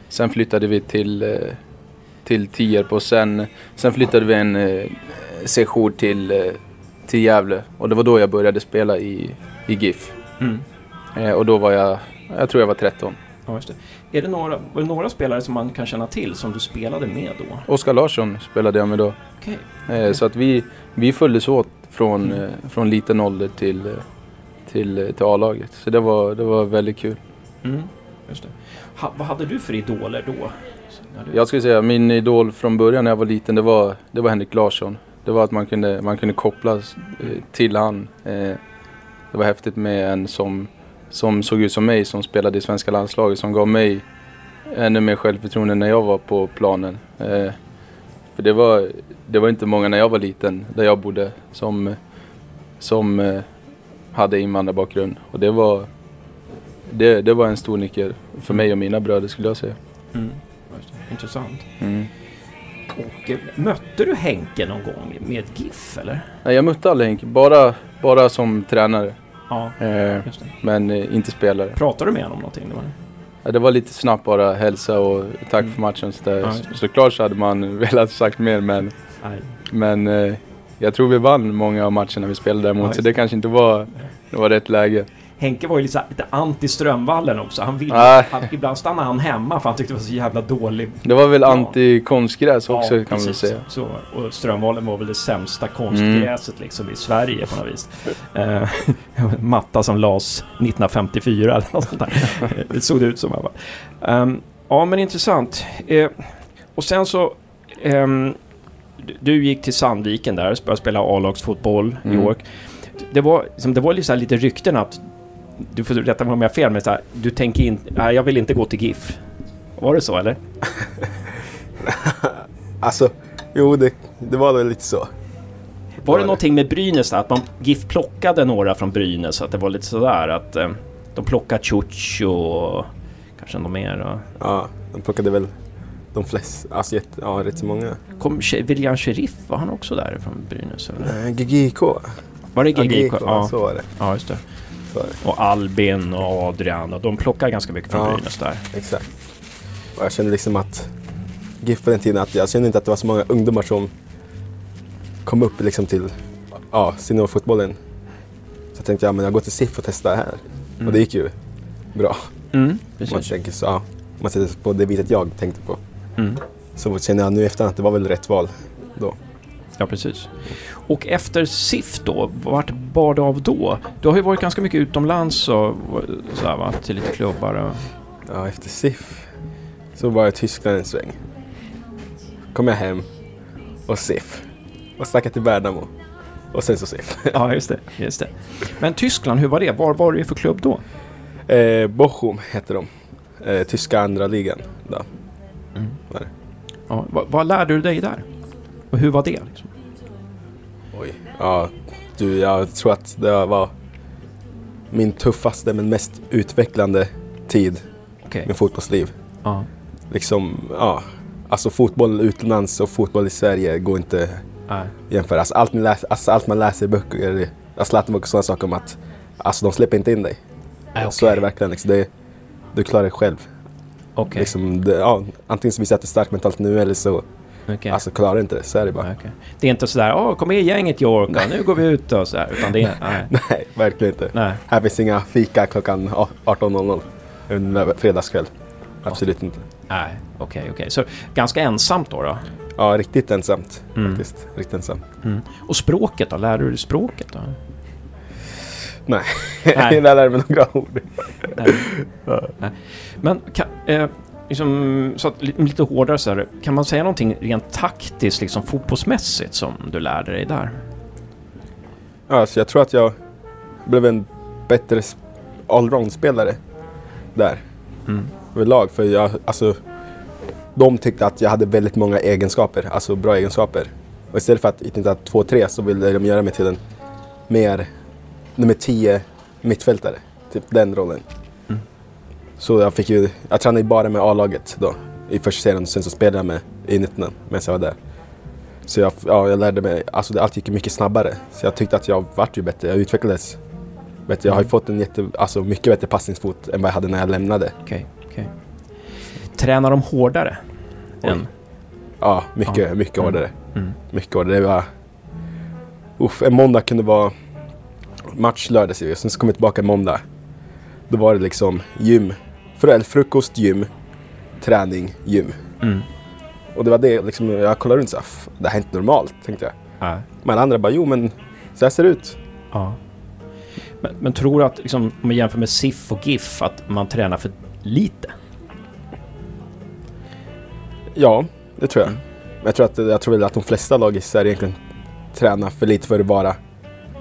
sen flyttade vi till, eh, till Tierp och sen, sen flyttade vi en eh, session till, eh, till Gävle. Och det var då jag började spela i, i GIF. Mm. Eh, och då var jag, jag tror jag var 13. Ja, just det. Är det några, var det några spelare som man kan känna till som du spelade med då? Oskar Larsson spelade jag med då. Okej. Eh, så att vi, vi följdes åt från, eh, från liten ålder till, eh, till, eh, till A-laget. Så det var, det var väldigt kul. Mm. Just det. Ha, vad hade du för idoler då? Du... Jag skulle säga min idol från början när jag var liten det var, det var Henrik Larsson. Det var att man kunde, man kunde kopplas eh, till han. Eh, det var häftigt med en som, som såg ut som mig som spelade i svenska landslaget som gav mig ännu mer självförtroende när jag var på planen. Eh, för det var, det var inte många när jag var liten där jag bodde som, som hade invandrarbakgrund. Och det var, det, det var en stor nyckel för mig och mina bröder skulle jag säga. Mm. Intressant. Mm. Och eh, mötte du Henke någon gång med GIF eller? Nej, jag mötte aldrig Henk, bara, bara som tränare. Ja, Eh, men eh, inte spelare. Pratade du med honom någonting? Det var? Ja, det var lite snabbt bara hälsa och tack Mm. för matchen. Så där. Ja. Såklart så hade man velat sagt mer men, Nej. men eh, jag tror vi vann många av matcherna vi spelade däremot. Ja, så det kanske inte var, det var rätt läge. Henke var ju lite, lite anti Strömvallen också. Han ville, han, ibland stannade han hemma för han tyckte det var så jävla dålig. Det var väl Ja. anti-konstgräs också kan man säga. Så, och Strömvallen var väl det sämsta konstgräset liksom i Sverige på något vis. Eh, matta som lades 1954 eller något sånt där. det såg det ut som i alla fall. Ehm, ja, men intressant. Eh, och sen så... ehm, du- gick till Sandviken där och började spela A-lagsfotboll i Mm. York. Det var, liksom, det var här, lite rykten att, du får rätta mig om jag har fel, men så här, du tänker in, nej jag vill inte gå till GIF. Var det så eller? Alltså, jo det, det var väl lite så. Var det någonting med Brynäs att man, GIF plockade några från Brynäs? Att det var lite sådär att eh, de plockade Ciucci och kanske något mer? Och, Ja, de plockade väl de flesta, alltså jätte, ja, rätt så många. kom William Sheriff, var han också där från Brynäs? Eller? Eh, GGIK. Var det Ja, GGIK? Ja, så var det. ja, just det. Och Albin och Adrian och de plockar ganska mycket från Ja. Brynäs där. Exakt. Och jag kände liksom att GIF på den tiden, att jag kände inte att det var så många ungdomar som kom upp liksom till ja, seniorfotbollen. Så jag tänkte, ja men jag går till SIF och testar här. Och det gick ju bra. Mm, man tänker så, ja, man sätter på det viset jag tänkte på. Mm. Så känner jag nu i efterhand att det var väl rätt val då. Ja, precis. Och efter SIF då, vart bar det av då? Du har ju varit ganska mycket utomlands och så här, va? Till lite klubbar och... Ja, efter SIF så var jag i Tyskland en sväng. Kom jag hem och SIF. Och stack till Värnamo. Och sen så SIF. Ja, just det. Just det. Men Tyskland, hur var det? Var var du för klubb då? Eh, Bochum heter de. Eh, tyska andra ligan. Då. Var det. Ja, vad, vad lärde du dig där? Och hur var det? Liksom? Oj. Ja, du, jag tror att det var min tuffaste men mest utvecklande tid Okej. med fotbollsliv. Ja. Liksom, ja. Alltså fotboll utomlands och fotboll i Sverige går inte Nej. att jämföra. Alltså, allt, man läser, alltså, allt man läser i böcker, alltså Zlatan och sådana saker om att alltså, de släpper inte in dig. Nej, Så är det verkligen. Liksom. Det, du klarar dig själv. Okej. Liksom, det, ja, antingen så visar att du är stark mentalt nu eller så Okej. alltså, klarar inte det. Så är det bara. Okej. Det är inte sådär, åh kom med gänget York, ja, nu går vi ut och så här, utan det är, nej. Nej, verkligen inte. nej. Här finns inga fika klockan 18.00 en fredagskväll. Absolut inte. Nej, okej, okej. Så ganska ensamt då? då? Ja, riktigt ensamt Mm. faktiskt. Riktigt ensamt. Mm. Och språket då? Lärde du dig språket då? Nej, Nej. jag lärde mig några ord. Nej. Nej. Men kan, eh, liksom, så att, li- lite hårdare så här, kan man säga någonting rent taktiskt, liksom fotbollsmässigt som du lärde dig där? Ja, så jag tror att jag blev en bättre allround-spelare där Mm. överlag. För jag, alltså, de tyckte att jag hade väldigt många egenskaper, alltså bra egenskaper. Och istället för att utnyttja två, tre så ville de göra mig till en mer nummer 10 mittfältare. Typ den rollen. Mm. Så jag fick ju, jag tränade bara med A-laget då i första serien och sen så spelade jag med i 19 medan jag var där. Så jag, ja, jag lärde mig, alltså allt gick mycket snabbare. Så jag tyckte att jag vart ju bättre, jag utvecklades bättre. Jag har ju fått en jätte, alltså mycket bättre passningsfot än vad jag hade när jag lämnade. Okej, okej. Tränar de hårdare? Oj. Än? Ja, mycket, Ja. mycket Mm. hårdare. Mm. Mycket hårdare. Det var... Uff, en måndag kunde vara match lördag. Sen så kom vi tillbaka en måndag. Då var det liksom gym. Frukost, gym, träning, gym. Mm. Och det var det liksom, jag kollade runt så här, "F- det här är inte normalt, tänkte jag. Ja. Men andra bara, jo men så här ser det ut. ja. Men, men tror du att, liksom, om man jämför med SIF och GIF, att man tränar för lite? Ja, det tror jag. Mm. Men jag tror, att, jag tror väl att de flesta lag i Sverige egentligen tränar för lite för att vara...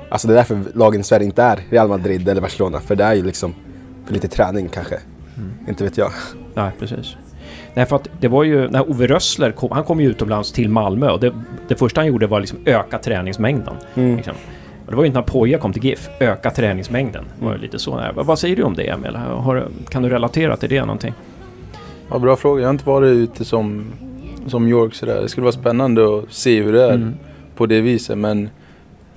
Alltså det är därför lagen i Sverige inte är Real Madrid eller Barcelona. För det är ju liksom för lite träning kanske. Mm. Inte vet jag. Nej, precis. Nej, för att det var ju när Ove Rössler kom, han kom ju utomlands till Malmö och det, det första han gjorde var liksom öka träningsmängden. Mm. Liksom. Och det var ju inte när Poja kom till GIF, öka träningsmängden. Det var lite så. Vad- säger du om det Emil? Har, kan du relatera till det någonting? Ja, bra fråga. Jag har inte varit ute som, som York sådär. Det skulle vara spännande att se hur det är Mm. på det viset. Men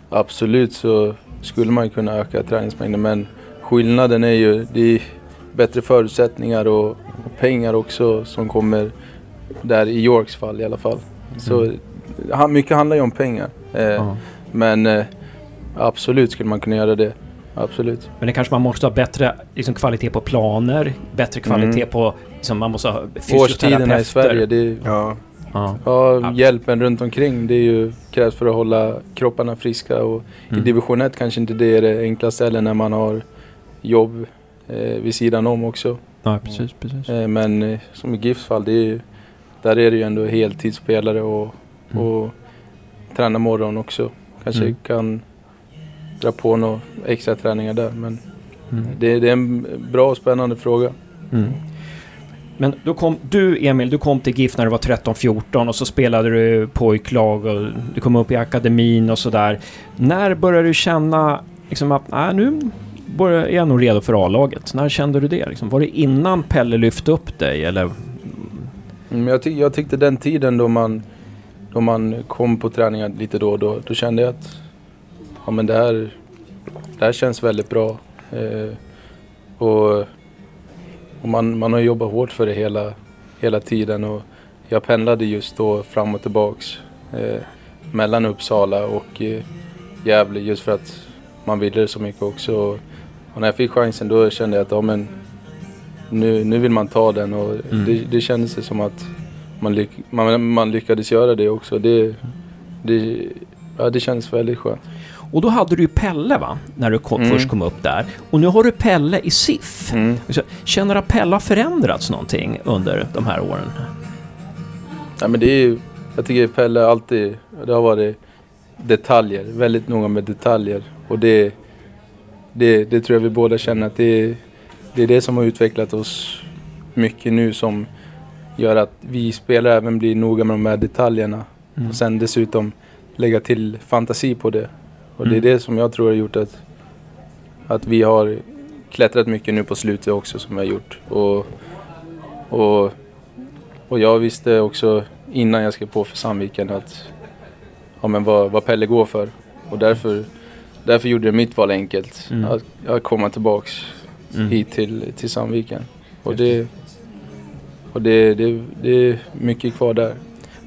absolut så skulle man ju kunna öka träningsmängden. Men skillnaden är ju, det är bättre förutsättningar och, pengar också som kommer där i Yorks fall i alla fall. Så Mm. mycket handlar ju om pengar. Eh, Ja. Men eh, absolut skulle man kunna göra det. Absolut. Men det kanske man måste ha bättre liksom, kvalitet på planer, bättre kvalitet Mm. på... Liksom, man måste ha Årstiderna i Sverige, det är, Ja. Ja. Ja, Ja. hjälpen runt omkring det är ju, krävs för att hålla kropparna friska och Mm. i division 1 kanske inte det är det enklaste eller när man har jobb eh, vid sidan om också. ja, precis, precis. Eh, men eh, som i GIFs fall, det är, ju- där är det ju ändå heltidsspelare och, Mm. och tränar morgon också. Kanske Mm. kan dra på några extra träningar där. Men Mm. det, det är en bra och spännande fråga. Mm. Men då kom, du Emil, du kom till GIF när du var 13-14 och så spelade du pojklag och du kom upp i akademin och sådär. När började du känna liksom att nej, nu är jag nog redo för A-laget? När kände du det? Liksom? Var det innan Pelle lyfte upp dig eller? Mm, jag, ty jag tyckte den tiden då man, då man kom på träningar lite då och då, då kände jag att ja, men det, här, det här känns väldigt bra. Eh, och och man, man har jobbat hårt för det hela, hela tiden och jag pendlade just då fram och tillbaks eh, mellan Uppsala och eh, Gävle just för att man ville det så mycket också. Och, när jag fick chansen då kände jag att ja, men, nu, nu vill man ta den och Mm. det, det kändes som att man, lyck, man, man lyckades göra det också. Det, det, ja, det kändes väldigt skönt. Och då hade du ju Pelle va? När du kom, Mm. först kom upp där. Och nu har du Pelle i SIF. Mm. Känner du att Pelle har förändrats någonting under de här åren? Ja, men det är ju, jag tycker Pelle alltid, det har varit detaljer, väldigt noga med detaljer. Och det, det, det tror jag vi båda känner att det, det är det som har utvecklat oss mycket nu som gör att vi spelare även blir noga med de här detaljerna. Mm. Och sen dessutom lägga till fantasi på det. Och det är Mm. det som jag tror har gjort att, att vi har klättrat mycket nu på slutet också som vi har gjort. Och, och, och jag visste också innan jag skrev på för Sandviken att ja, men vad, vad Pelle går för. Och därför, därför gjorde det mitt val enkelt. Mm. Att, att komma tillbaks Mm. hit till, till Sandviken. Och det, och det, det, det är mycket kvar där.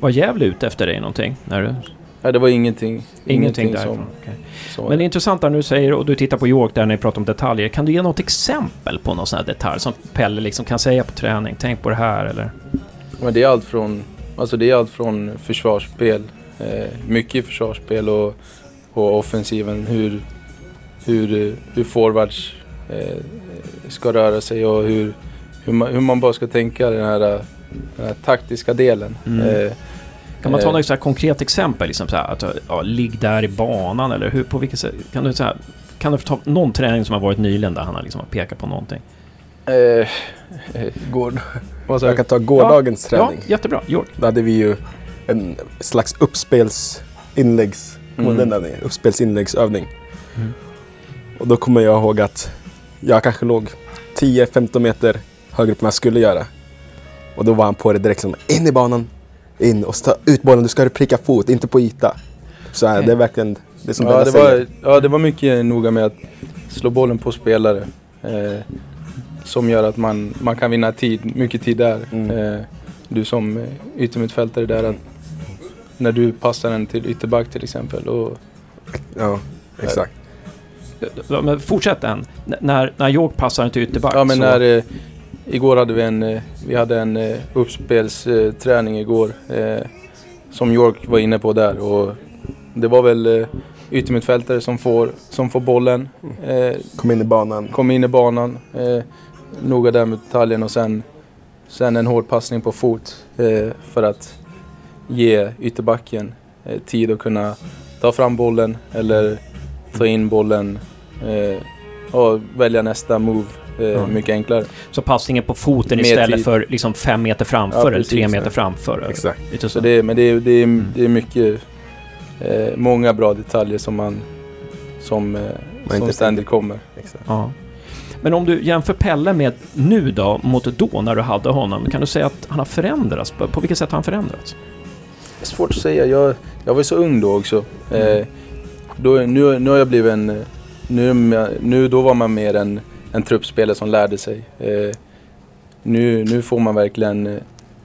Var Gävle ute efter dig någonting? När du... Nej, det var ingenting. Ingenting därifrån? som, Okej. som Men det är intressant där du säger, och du tittar på York där när ni pratar om detaljer. Kan du ge något exempel på någon sån här detalj som Pelle liksom kan säga på träning? Tänk på det här eller? Men det är allt från, alltså det är allt från försvarsspel, eh, mycket försvarsspel och, och offensiven. Hur, hur, hur forwards eh, ska röra sig och hur, hur, man, hur man bara ska tänka den här, den här taktiska delen. Mm. Eh, Kan man ta Eh. något så konkret exempel? Liksom så här, att ja, ligg där i banan eller hur, på vilket sätt? Kan du, så här, kan du ta någon träning som har varit nyligen där han har liksom pekat på någonting? eh, eh, går, Jag kan ta gårdagens träning. Ja, jättebra. York. Då hade vi ju en slags uppspelsinläggs... Mm. Mm. Den där, uppspelsinläggsövning. Mm. Och då kommer jag ihåg att jag kanske låg 10-15 meter högre upp än jag skulle göra. Och då var han på det direkt som in i banan, in och ta ut bollen. Du ska pricka fot, inte på yta. Så här, det är verkligen det som Ja det, säger. var, ja, det var mycket noga med att slå bollen på spelare. Eh, som gör att man, man kan vinna tid, mycket tid där. Mm. Eh, du som yttermittfältare där, att när du passar den till ytterback till exempel. Och, Ja, exakt. Ja, Men fortsätt den. N- När, när York passar till ytterback ja men så... när, eh, igår hade vi en, eh, vi hade en eh, uppspelsträning igår. Eh, som York var inne på där. Och det var väl eh, yttermittfältare som får, som får bollen. Eh, Kom in i banan. kom in i banan, eh, noga där med detaljen och sen, sen en hård passning på fot eh, för att ge ytterbacken eh, tid att kunna ta fram bollen eller ta in bollen eh, och välja nästa move eh, Ja. mycket enklare. Så passningen på foten Mer istället tid. för liksom fem meter framför Ja, eller precis, tre meter ja. framför. Exakt. Så. Så det, men det är, det, är, det är mycket, eh, många bra detaljer som man som, eh, som ständigt kommer. exakt. Ja. Men om du jämför Pelle med nu då, mot då när du hade honom, kan du säga att han har förändrats? På, på vilket sätt har han förändrats? Det är svårt att säga. Jag, jag var ju så ung då också. Eh, då, nu, nu har jag blivit en... Eh, nu, nu då var man mer en, en truppspelare som lärde sig. Eh, nu, nu får man verkligen eh,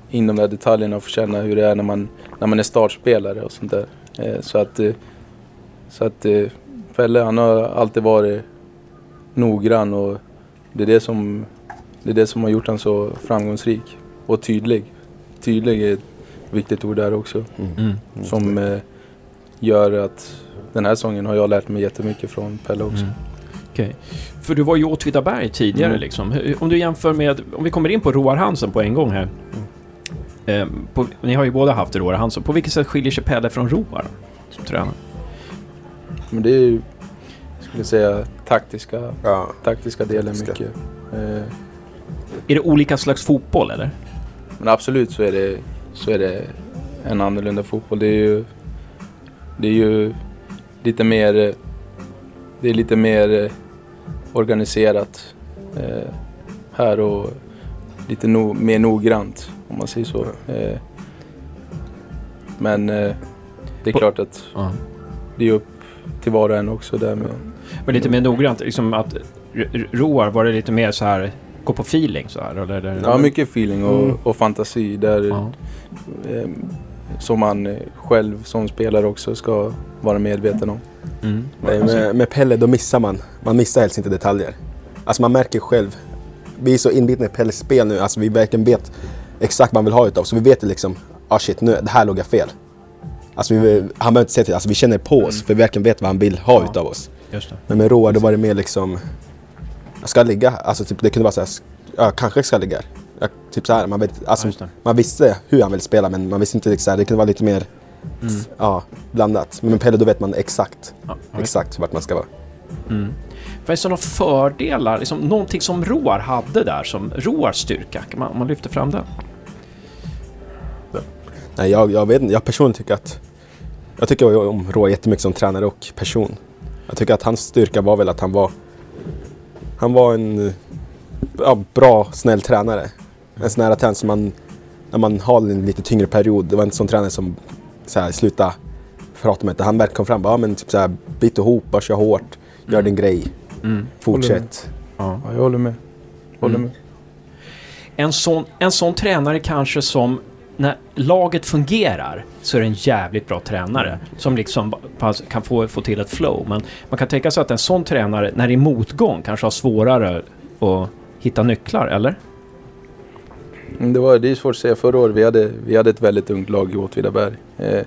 in de där detaljerna och få känna hur det är när man, när man är startspelare och sånt där. Eh, så att, eh, så att Pelle han har alltid varit noggrann och det är det som, det är det som har gjort honom så framgångsrik och tydlig. Tydlig är viktigt ord där också. Mm. Som eh, gör att den här säsongen har jag lärt mig jättemycket från Pelle också. Mm. Okej. För du var ju i Åtvidaberg tidigare Mm. liksom. Om du jämför med, om vi kommer in på Roar Hansen på en gång här. Eh, på, ni har ju båda haft Roar Hansen. På vilket sätt skiljer sig Pelle från Roar? som tränare? Men det är ju, skulle jag säga, taktiska, Ja. taktiska delen Taktiska. mycket. Eh, Är det olika slags fotboll eller? Men absolut så är det, så är det en annorlunda fotboll. Det är ju, det är ju lite mer, det är lite mer eh, organiserat eh, här och lite no, mer noggrant om man säger så. Eh, men eh, det är På- klart att det är upp till var och en också där med. Men lite mer noggrant, liksom att Roar, var det lite mer så här, gå på feeling så här? Eller, eller? Ja, mycket feeling och, Mm. och fantasi där Ja. eh, som man eh, själv som spelare också ska vara medveten om. Mm. Nej, med, med Pelle då missar man. Man missar helst inte detaljer. Alltså man märker själv. Vi är så inbitna i Pelles spel nu. Alltså vi verkligen vet exakt vad han vill ha utav. Så vi vet liksom, ah shit, nu, det här låg jag fel. Alltså vi, han behöver inte säga till, alltså vi känner på oss. För vi verkligen vet vad han vill ha Ja. utav oss. Just det. Men med Roar då var det mer liksom, jag ska ligga. Alltså typ, det kunde vara så här, ja kanske ska ligga. Ja, typ så här, man, vet, alltså, det. man visste hur han ville spela men man visste inte liksom, så här, det kunde vara lite mer Mm. ja, blandat. Men med Pelle då vet man exakt, Ja, ja, exakt vart man ska vara. Mm. Finns det några fördelar, liksom, någonting som Roar hade där, som Roars styrka? Kan man, om man lyfter fram det? Nej, jag, jag vet inte. Jag personligen tycker att... Jag tycker om Roa jättemycket som tränare och person. Jag tycker att hans styrka var väl att han var... Han var en ja, bra, snäll tränare. En sån här tränare som man... När man har en lite tyngre period. Det var inte sån tränare som så här, sluta prata med det. Han verkligen kom fram bara, ja, men typ så här, bit ihop, bara kör hårt, gör din grej, Mm. fortsätt. Ja. Ja, jag håller med. Håller Mm. med. En, sån, en sån tränare kanske som, när laget fungerar, så är det en jävligt bra tränare. Som liksom kan få, få till ett flow. Men man kan tänka sig att en sån tränare, när det är motgång, kanske har svårare att hitta nycklar, eller? Mm, Det, var, det är svårt att säga. Förra året vi hade vi hade ett väldigt ungt lag i Åtvidaberg. Eh,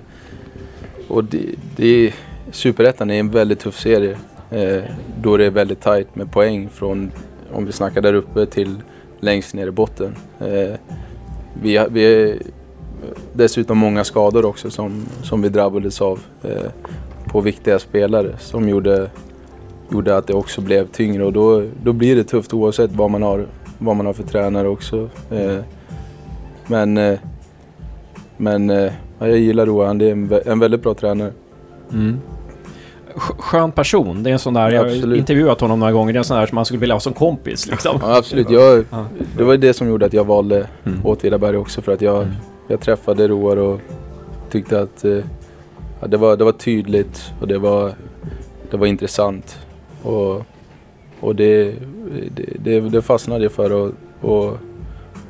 och det, det, Superettan är en väldigt tuff serie. Eh, då det är väldigt tajt med poäng från, om vi snackar där uppe, till längst ner i botten. Eh, vi, vi dessutom många skador också som, som vi drabbades av eh, på viktiga spelare som gjorde, gjorde att det också blev tyngre och då, då blir det tufft oavsett vad man har, vad man har för tränare också. Eh, men eh, men eh, ja, jag gillar Roa, det är en, en väldigt bra tränare. Mm. Sk- Skön person. Det är en sån där, jag har intervjuat honom några gånger, det är en sån där som man skulle vilja ha som kompis liksom. Ja, absolut, jag, Ja. det var det som gjorde att jag valde Mm. Åtvidaberg också för att jag, Mm jag träffade Roar och tyckte att eh, ja, det, var, det var tydligt och det var, det var intressant. Och, och det, det, det, det fastnade jag för och, och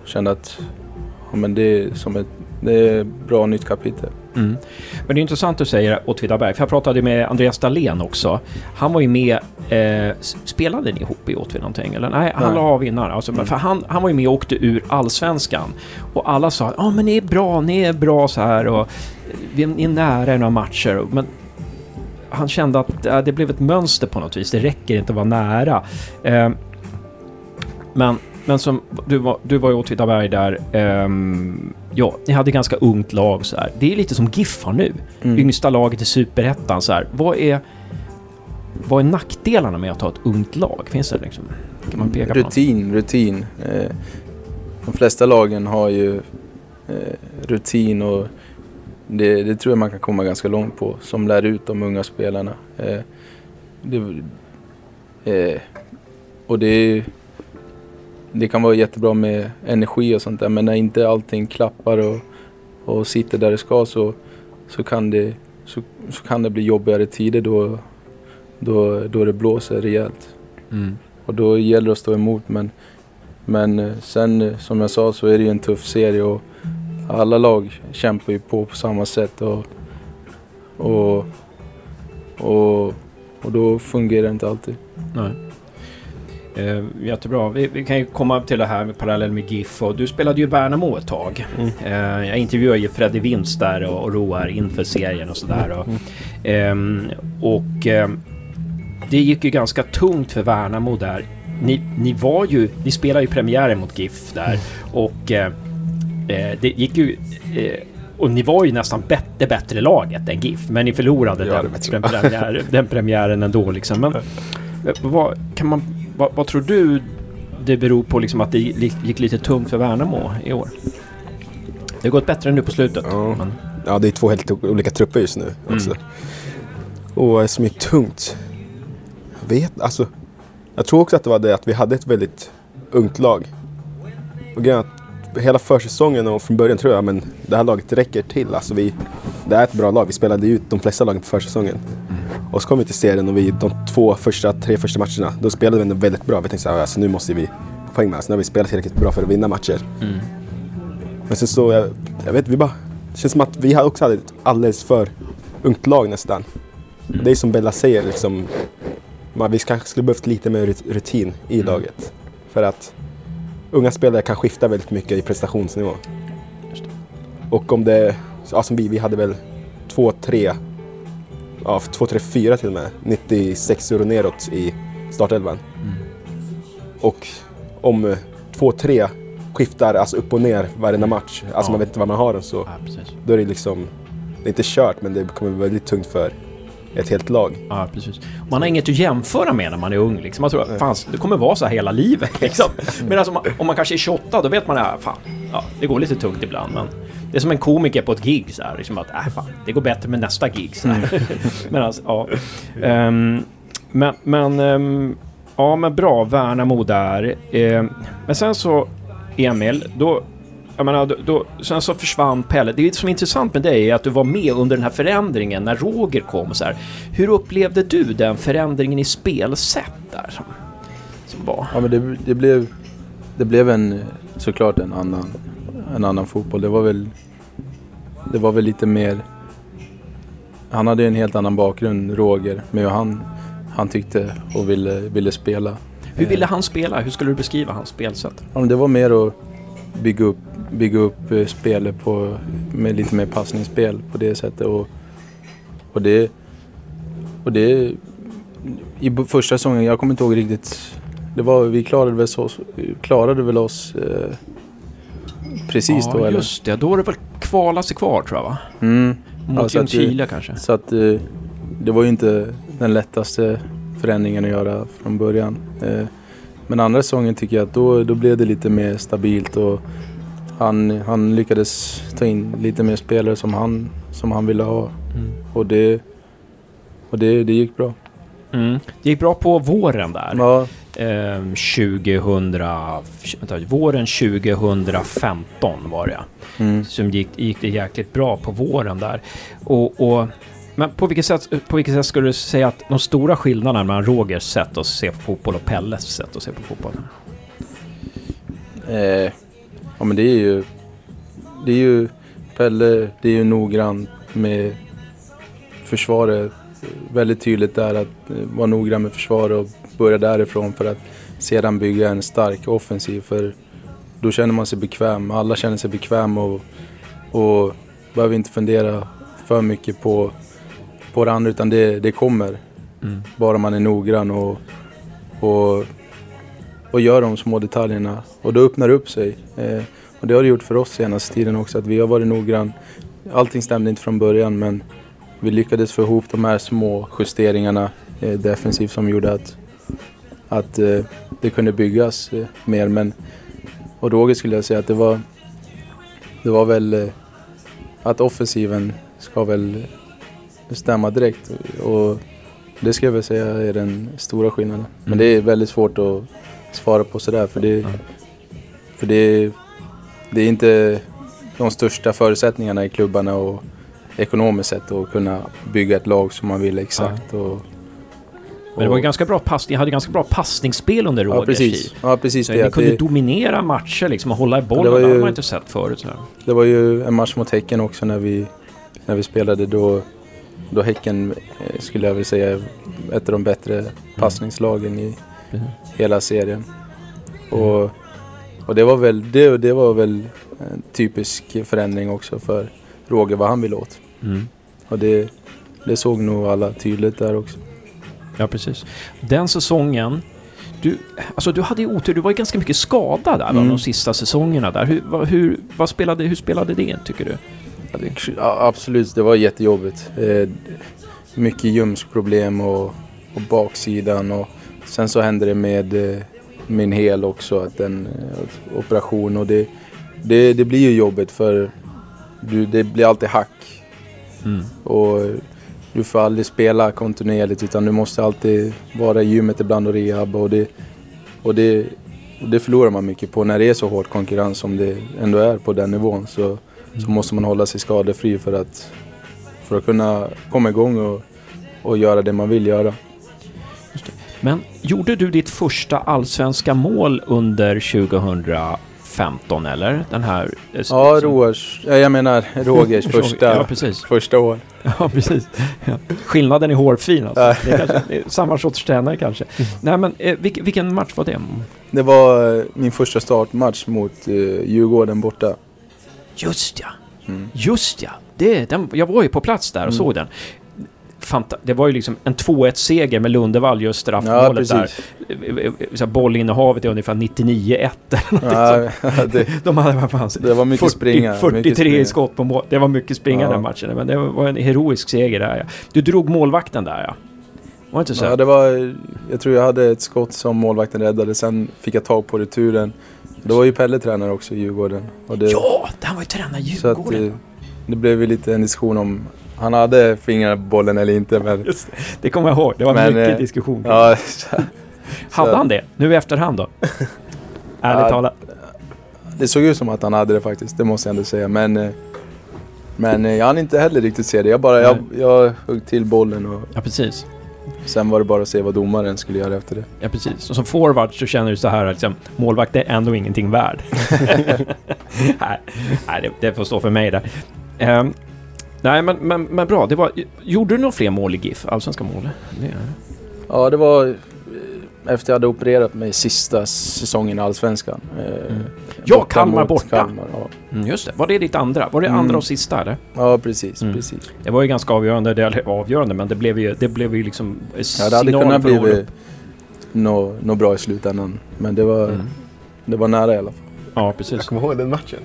kände att ja, men det, är som ett, det är ett bra nytt kapitel. Mm. Men det är intressant du säger Åtvidaberg, för jag pratade med Andreas Dahlén också. Han var ju med, eh, spelade ni ihop i Åtvid någonting? Eller nej, han la av vinnare. Alltså, men för han, han var ju med och åkte ur Allsvenskan. Och alla sa ja men ni är bra, ni är bra så här och vi ni är nära i några matcher. Men han kände att det blev ett mönster på något vis. Det räcker inte att vara nära. Eh, men, men som du var, du var i Åtvidaberg där. ehm, ja, ni hade ganska ungt lag så här. Det är lite som GIF har nu. Mm. Yngsta laget i Superettan så här. Vad är, vad är nackdelarna med att ha ett ungt lag? Finns det liksom? Kan man peka på något? Rutin, rutin. Eh, de flesta lagen har ju eh, rutin och det, det tror jag man kan komma ganska långt på som lär ut de unga spelarna. Eh, det, eh, och det, det kan vara jättebra med energi och sånt där men när inte allting klappar och, och sitter där det ska så, så, kan det, så, så kan det bli jobbigare tider då, då, då det blåser rejält. Mm. Och då gäller det att stå emot. Men, men eh, sen eh, som jag sa så är det ju en tuff serie och alla lag kämpar ju på på samma sätt. Och, och, och, och då fungerar det inte alltid. Nej. Eh, jättebra. Vi, vi kan ju komma till det här med parallell med GIF. Och du spelade ju Värnamo ett tag. Eh, jag intervjuade ju Freddy Winst där och, och Roar inför serien och sådär. Och, ehm, och ehm, det gick ju ganska tungt för Värnamo där. Ni, ni var ju, ni spelade ju premiären mot GIF där och eh, eh, det gick ju eh, och ni var ju nästan bet det bättre laget än GIF, men ni förlorade Ja, den, den, premiär, den premiären ändå liksom. Men eh, vad, kan man, vad, vad tror du det beror på liksom att det gick gick lite tungt för Värnamo i år? Det har gått bättre nu på slutet. Ja. Men, Ja, det är två helt olika trupper just nu också. Mm. Och vad som är tungt? Jag vet, alltså. Jag tror också att det var det att vi hade ett väldigt ungt lag. Och grejen att hela försäsongen och från början tror jag men det här laget räcker till. Alltså vi, det är ett bra lag. Vi spelade ut de flesta lagen på försäsongen. Och så kom vi till serien och vi, de två första, tre första matcherna, då spelade vi ändå väldigt bra. Vi tänkte såhär, alltså, nu måste vi få poäng med oss. Nu har vi spelat tillräckligt bra för att vinna matcher. Men sen så, jag, jag vet vi bara, det känns som att vi har också hade ett alldeles för ungt lag nästan. Det är som Bella säger liksom, man, vi kanske skulle behövt lite mer rut- rutin i laget. För att unga spelare kan skifta väldigt mycket i prestationsnivå. Och om det, ja som vi, vi hade väl två, tre, ja två, tre, fyra till och med, 96 euro neråt i startelvan. Och om eh, två, tre skiftar alltså upp och ner varenda match, alltså Ja. man vet inte vad man har den så, ja, då är det liksom, det är inte kört men det kommer bli väldigt tungt för ett helt lag. Ja, precis. Man har inget att jämföra med när man är ung. Liksom. Man tror att fan, det kommer vara så här hela livet. Liksom. Medan om man, om man kanske är 28, då vet man att ja, det går lite tungt ibland. Men det är som en komiker på ett gig. Så här, liksom att, äh, fan, det går bättre med nästa gig. Så här. Medan, ja. Ehm, men, men, ehm, ja, men bra. Värnamo där. Ehm, men sen så, Emil, då jag menar, då, då, sen så försvann Pelle. Det som är intressant med dig är att du var med under den här förändringen när Roger kom. och Så här. Hur upplevde du den förändringen i spelsätt där? Som, som var? Ja, men det, det, blev, det blev en, såklart en annan, en annan fotboll. Det var väl, det var väl lite mer... Han hade en helt annan bakgrund, Roger, med hur han, han tyckte och ville, ville spela. Hur ville han spela? Hur skulle du beskriva hans spelsätt? Ja, det var mer att bygga upp, bygga upp eh, spelet på, med lite mer passningsspel på det sättet. Och, och det... Och det I första säsongen, jag kommer inte ihåg riktigt. Det var, vi klarade väl, så, klarade väl oss eh, precis ja, då eller? just det. Då är det väl kvala sig kvar tror jag va? Mm. Mot Ja, så Ljungskile kanske? Så att eh, det var ju inte den lättaste förändringen att göra från början. Eh, men andra säsongen tycker jag att då, då blev det lite mer stabilt och han, han lyckades ta in lite mer spelare som han, som han ville ha. Mm. Och det, och det, det gick bra. Mm. Det gick bra på våren där. Ja, Ehm, 2000... Vänta, våren 2015 var det mm. som gick, gick det jäkligt bra på våren där. Och, och, men på vilket, sätt, på vilket sätt skulle du säga att de stora skillnaderna mellan Rogers sätt att se på fotboll och Pelles sätt att se på fotboll? Eh, ja men det är ju... Det är ju... Pelle, det är ju noggrant med försvaret. Väldigt tydligt där att eh, vara noggrann med försvaret och börja därifrån för att sedan bygga en stark offensiv. För då känner man sig bekväm. Alla känner sig bekväm och, och behöver inte fundera för mycket på, på det andra utan det, det kommer. Mm. Bara man är noggrann och, och, och gör de små detaljerna. Och då öppnar det upp sig. Eh, och det har det gjort för oss senaste tiden också, att vi har varit noggrann. Allting stämde inte från början men vi lyckades få ihop de här små justeringarna eh, defensivt som gjorde att, att eh, det kunde byggas eh, mer. Men, och Roger skulle jag säga att det var, det var väl eh, att offensiven ska väl stämma direkt. Och det ska jag väl säga är den stora skillnaden. Men det är väldigt svårt att svara på sådär för det, för det, det är inte de största förutsättningarna i klubbarna och ekonomiskt sett att kunna bygga ett lag som man vill exakt. Och, Men det var ju ganska bra pass, ni hade ganska bra passningsspel under Rogers Ja precis, tid. ja, precis Så det. ni kunde det. dominera matcher liksom och hålla i bollen. det var Det, ju- har man inte sett förut. Så här. Det var ju en match mot Häcken också när vi, när vi spelade då, då Häcken eh, skulle jag vilja säga ett av de bättre passningslagen i Mm. hela serien. Och, och det var väl, det, det var väl en typisk förändring också för Roger vad han ville åt. Mm. Och det, det såg nog alla tydligt där också. Ja, precis. Den säsongen... Du, alltså du hade ju otur, du var ju ganska mycket skadad där Mm. de sista säsongerna där. Hur, vad, hur, vad spelade, hur spelade det tycker du? Ja, absolut, det var jättejobbigt. Eh, mycket ljumskproblem och, och baksidan och sen så hände det med eh, min hel också, att den eh, operation och det, det, det blir ju jobbigt för du, det blir alltid hack Mm. och du får aldrig spela kontinuerligt utan du måste alltid vara i gymmet ibland och rehab och det, och det, och det förlorar man mycket på när det är så hård konkurrens som det ändå är på den nivån. Så, så måste man hålla sig skadefri för att, för att kunna komma igång och, och göra det man vill göra. Men gjorde du ditt första allsvenska mål under 2015 eller? Den här... eh, Ja, ja, jag menar Rogers första, Ja, precis. första år. Ja, precis. Ja. Skillnaden är hårfin alltså. Det är, kanske, det är samma sorts tränare kanske. Nej, men eh, vilken, vilken match var det? Det var eh, min första startmatch mot eh, Djurgården borta. Just ja. Mm. Just ja. Det, den, jag var ju på plats där och Mm. såg den. Fanta, det var ju liksom en 2-1-seger med Lundevall, just Ja, straffmålet där. Så här, bollinnehavet är ungefär 99-1 eller. Ja, det, De hade vad fan, det var mycket 40, springa. 43 mycket springa. i skott på mål. Det var mycket springa Ja. den matchen. Men det var en heroisk seger där ja. Du drog målvakten där ja. Var det inte så? Ja, det var, jag tror jag hade ett skott som målvakten räddade. Sen fick jag tag på returen. Då var ju Pelle tränare också i Djurgården. Det, Ja, han var ju tränare i så att, Djurgården. eh, det blev ju lite en diskussion om han hade fingrarna på bollen eller inte. Men, Just det. kommer jag ihåg. Det var Men, mycket eh, diskussion. ja, Hade han det? Nu i efterhand då? Ärligt Ja, talat. det såg ut som att han hade det faktiskt, det måste jag ändå säga. Men, eh, men eh, jag hann inte heller riktigt se det. Jag, bara, jag, jag högg till bollen och Ja, precis. sen var det bara att se vad domaren skulle göra efter det. Ja, precis. Och som forward så känner du så här liksom, målvakt är ändå ingenting värd. nej, det, det får stå för mig där. Ehm, nej, men, men, men bra. Det var, gjorde du några fler mål i GIF? Allsvenska mål? Det, Ja, det var eh, efter jag hade opererat mig sista säsongen i Allsvenskan. Eh, Mm. Ja, Kalmar borta. Kalmar, ja. mm, just det. Var det ditt andra? Var det Mm. andra och sista eller? ja, precis. Mm. precis. Det var ju ganska avgörande, det, avgörande, men det blev ju, det blev ju liksom Ja, det hade kunnat bli något nå bra i slutändan. Men det var, Mm. det var nära i alla fall. Ja, Jag precis. kommer ihåg den matchen.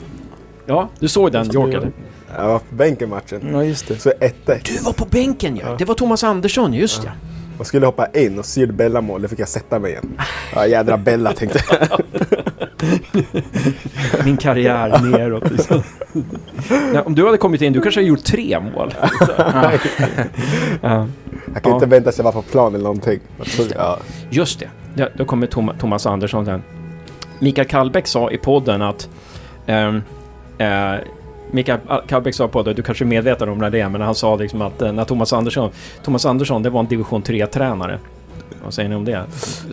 Ja, du såg den, York eller? Jag var på bänken matchen. Ja, just det. Så 1-1. Du var på bänken ja! Ja. Det var Thomas Andersson, just ja. Och skulle hoppa in och så gjorde Bella mål. Då fick jag sätta mig igen. Ja, jädra Bella tänkte jag. Min karriär neråt. Liksom. Nej, om du hade kommit in, du kanske hade gjort tre mål. ja. Jag kan Ja. inte vänta tills jag var på plan eller någonting. Tror- Ja. Just det. Ja, då kommer Tom Thomas Andersson sen. Mikael Kallbäck sa i podden att... ehm, eh, Mikael Kallbäck sa på det, du kanske är medveten om när det är, men han sa liksom att eh, när Thomas Andersson... Thomas Andersson, det var en division 3-tränare. Vad säger ni om det?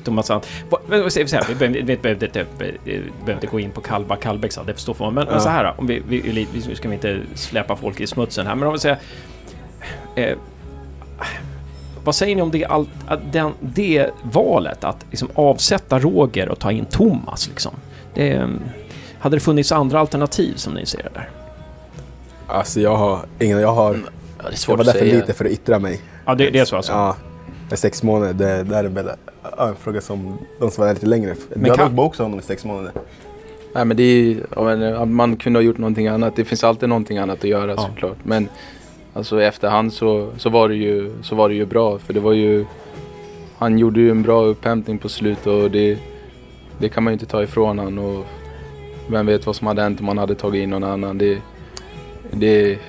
Thomas Andersson... Vi, behöver- inte- vi behöver inte gå in på Kallback Kallbäck, sa, det förstår man. Men, men Ja. så här om vi, vi, vi, ska vi inte släppa folk i smutsen här, men om vi säger... Eh, vad säger ni om det, all, den, det valet att liksom avsätta Roger och ta in Thomas? Liksom? Det, mm, hade det funnits andra alternativ som ni ser det där? Alltså jag har ingen, jag har... Ja, det är Jag svårt var att där för lite för att yttra mig. Ja, det, det är så alltså? Ja. Med sex månader, det, det är ja, en fråga som de som var där lite längre. Men jag kan- också honom i sex månader. Nej, men det är, men, man kunde ha gjort någonting annat. Det finns alltid någonting annat att göra Ja. såklart. Men alltså, i efterhand så, så, var det ju, så var det ju bra. För det var ju... Han gjorde ju en bra upphämtning på slutet och det, det kan man ju inte ta ifrån han. Och vem vet vad som hade hänt om man hade tagit in någon annan. Det, det,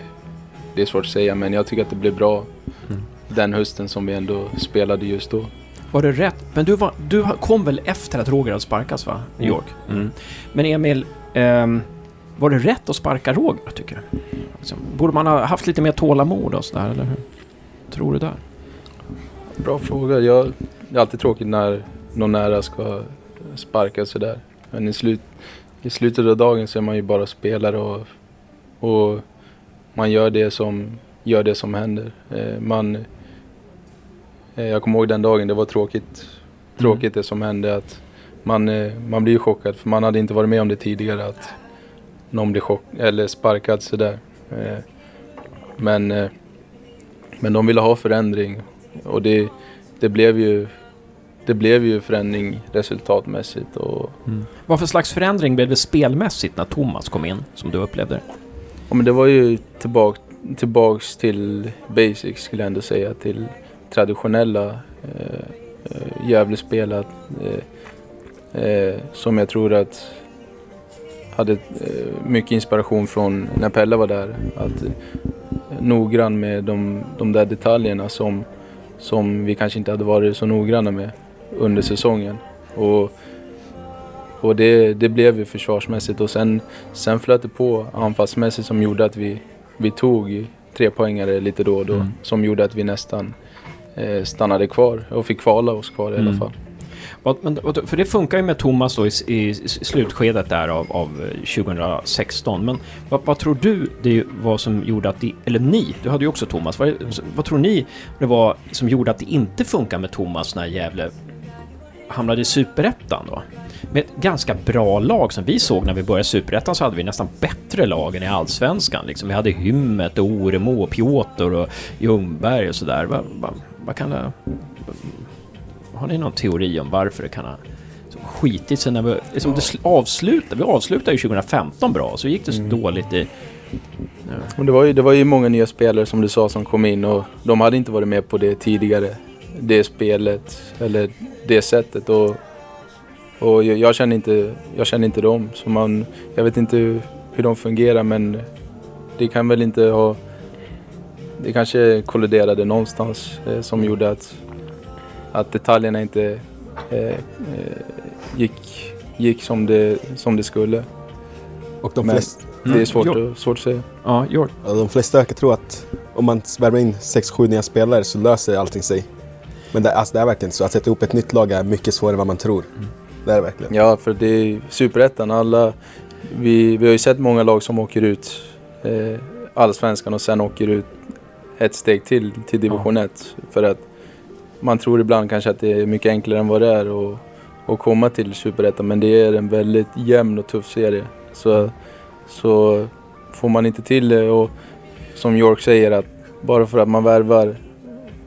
det är svårt att säga men jag tycker att det blev bra Mm. den hösten som vi ändå spelade just då. Var det rätt? Men du, var, du kom väl efter att Roger hade sparkats, va? I Mm. York? Mm. Men Emil, ehm, var det rätt att sparka Roger, tycker du? Liksom, borde man ha haft lite mer tålamod och sådär, eller hur? Tror du där? Bra fråga. Jag, det är alltid tråkigt när någon nära ska sparka sådär. Men i, slut, i slutet av dagen så är man ju bara spelare och, och man gör det som, gör det som händer. Eh, man, eh, jag kommer ihåg den dagen, det var tråkigt, tråkigt det som hände. Att man, eh, man blir chockad för man hade inte varit med om det tidigare. Att någon blir chock, eller sparkad sådär. Men, men de ville ha förändring och det, det, blev ju, det blev ju förändring resultatmässigt. Och, Vad för slags förändring blev det spelmässigt när Thomas kom in, som du upplevde det? Ja, men det var ju tillbaka, tillbaks till basics skulle jag ändå säga. Till traditionella eh, eh, Eh, eh, som jag tror att hade eh, mycket inspiration från när Pelle var där. Att eh, noggrann med de, de där detaljerna som, som vi kanske inte hade varit så noggranna med under säsongen. Och, och det, det blev ju försvarsmässigt och sen, sen flöt det på anfallsmässigt som gjorde att vi, vi tog tre poängare lite då och då. Mm. Som gjorde att vi nästan eh, stannade kvar och fick kvala oss kvar i alla Mm. fall. Men, för det funkar ju med Thomas då i, i slutskedet där av, av eh, 2016. Men vad, vad tror du det var som gjorde att det, eller ni, du hade ju också Thomas. Vad, vad tror ni det var som gjorde att det inte funkar med Thomas när Gävle hamnade i Superettan då? Med ett ganska bra lag som vi såg när vi började Superettan så hade vi nästan bättre lag än i Allsvenskan. Liksom, vi hade Hymmet, och Oremo, och Piotr och Ljungberg och sådär. Vad, vad, vad kan det... Har ni någon teori om varför det kan ha skitit sig när vi... Liksom det sl- avslutade, vi avslutade ju 2015 bra, så gick det så dåligt i... Men det var, ju, det var ju många nya spelare som du sa som kom in och de hade inte varit med på det tidigare. Det spelet eller det sättet. Och, och jag, jag, känner inte, jag känner inte dem. Så man, jag vet inte hur, hur de fungerar men det kan väl inte ha... Det kanske kolliderade någonstans eh, som gjorde att, att detaljerna inte eh, eh, gick, gick som, det, som det skulle. Och de Men- flesta, Det är svårt, Jo. att, svårt att säga. Ja, ja, de flesta verkar tro att om man värvar in 6-7 nya spelare så löser allting sig. Men det, alltså, det är verkligen så. Att sätta ihop ett nytt lag är mycket svårare än vad man tror. Det är det verkligen. Ja, för det är superettan. Alla, vi, vi har ju sett många lag som åker ut eh, allsvenskan och sen åker ut ett steg till, till division 1. För att man tror ibland kanske att det är mycket enklare än vad det är att, att komma till superettan. Men det är en väldigt jämn och tuff serie. Så, så får man inte till det och som York säger att bara för att man värvar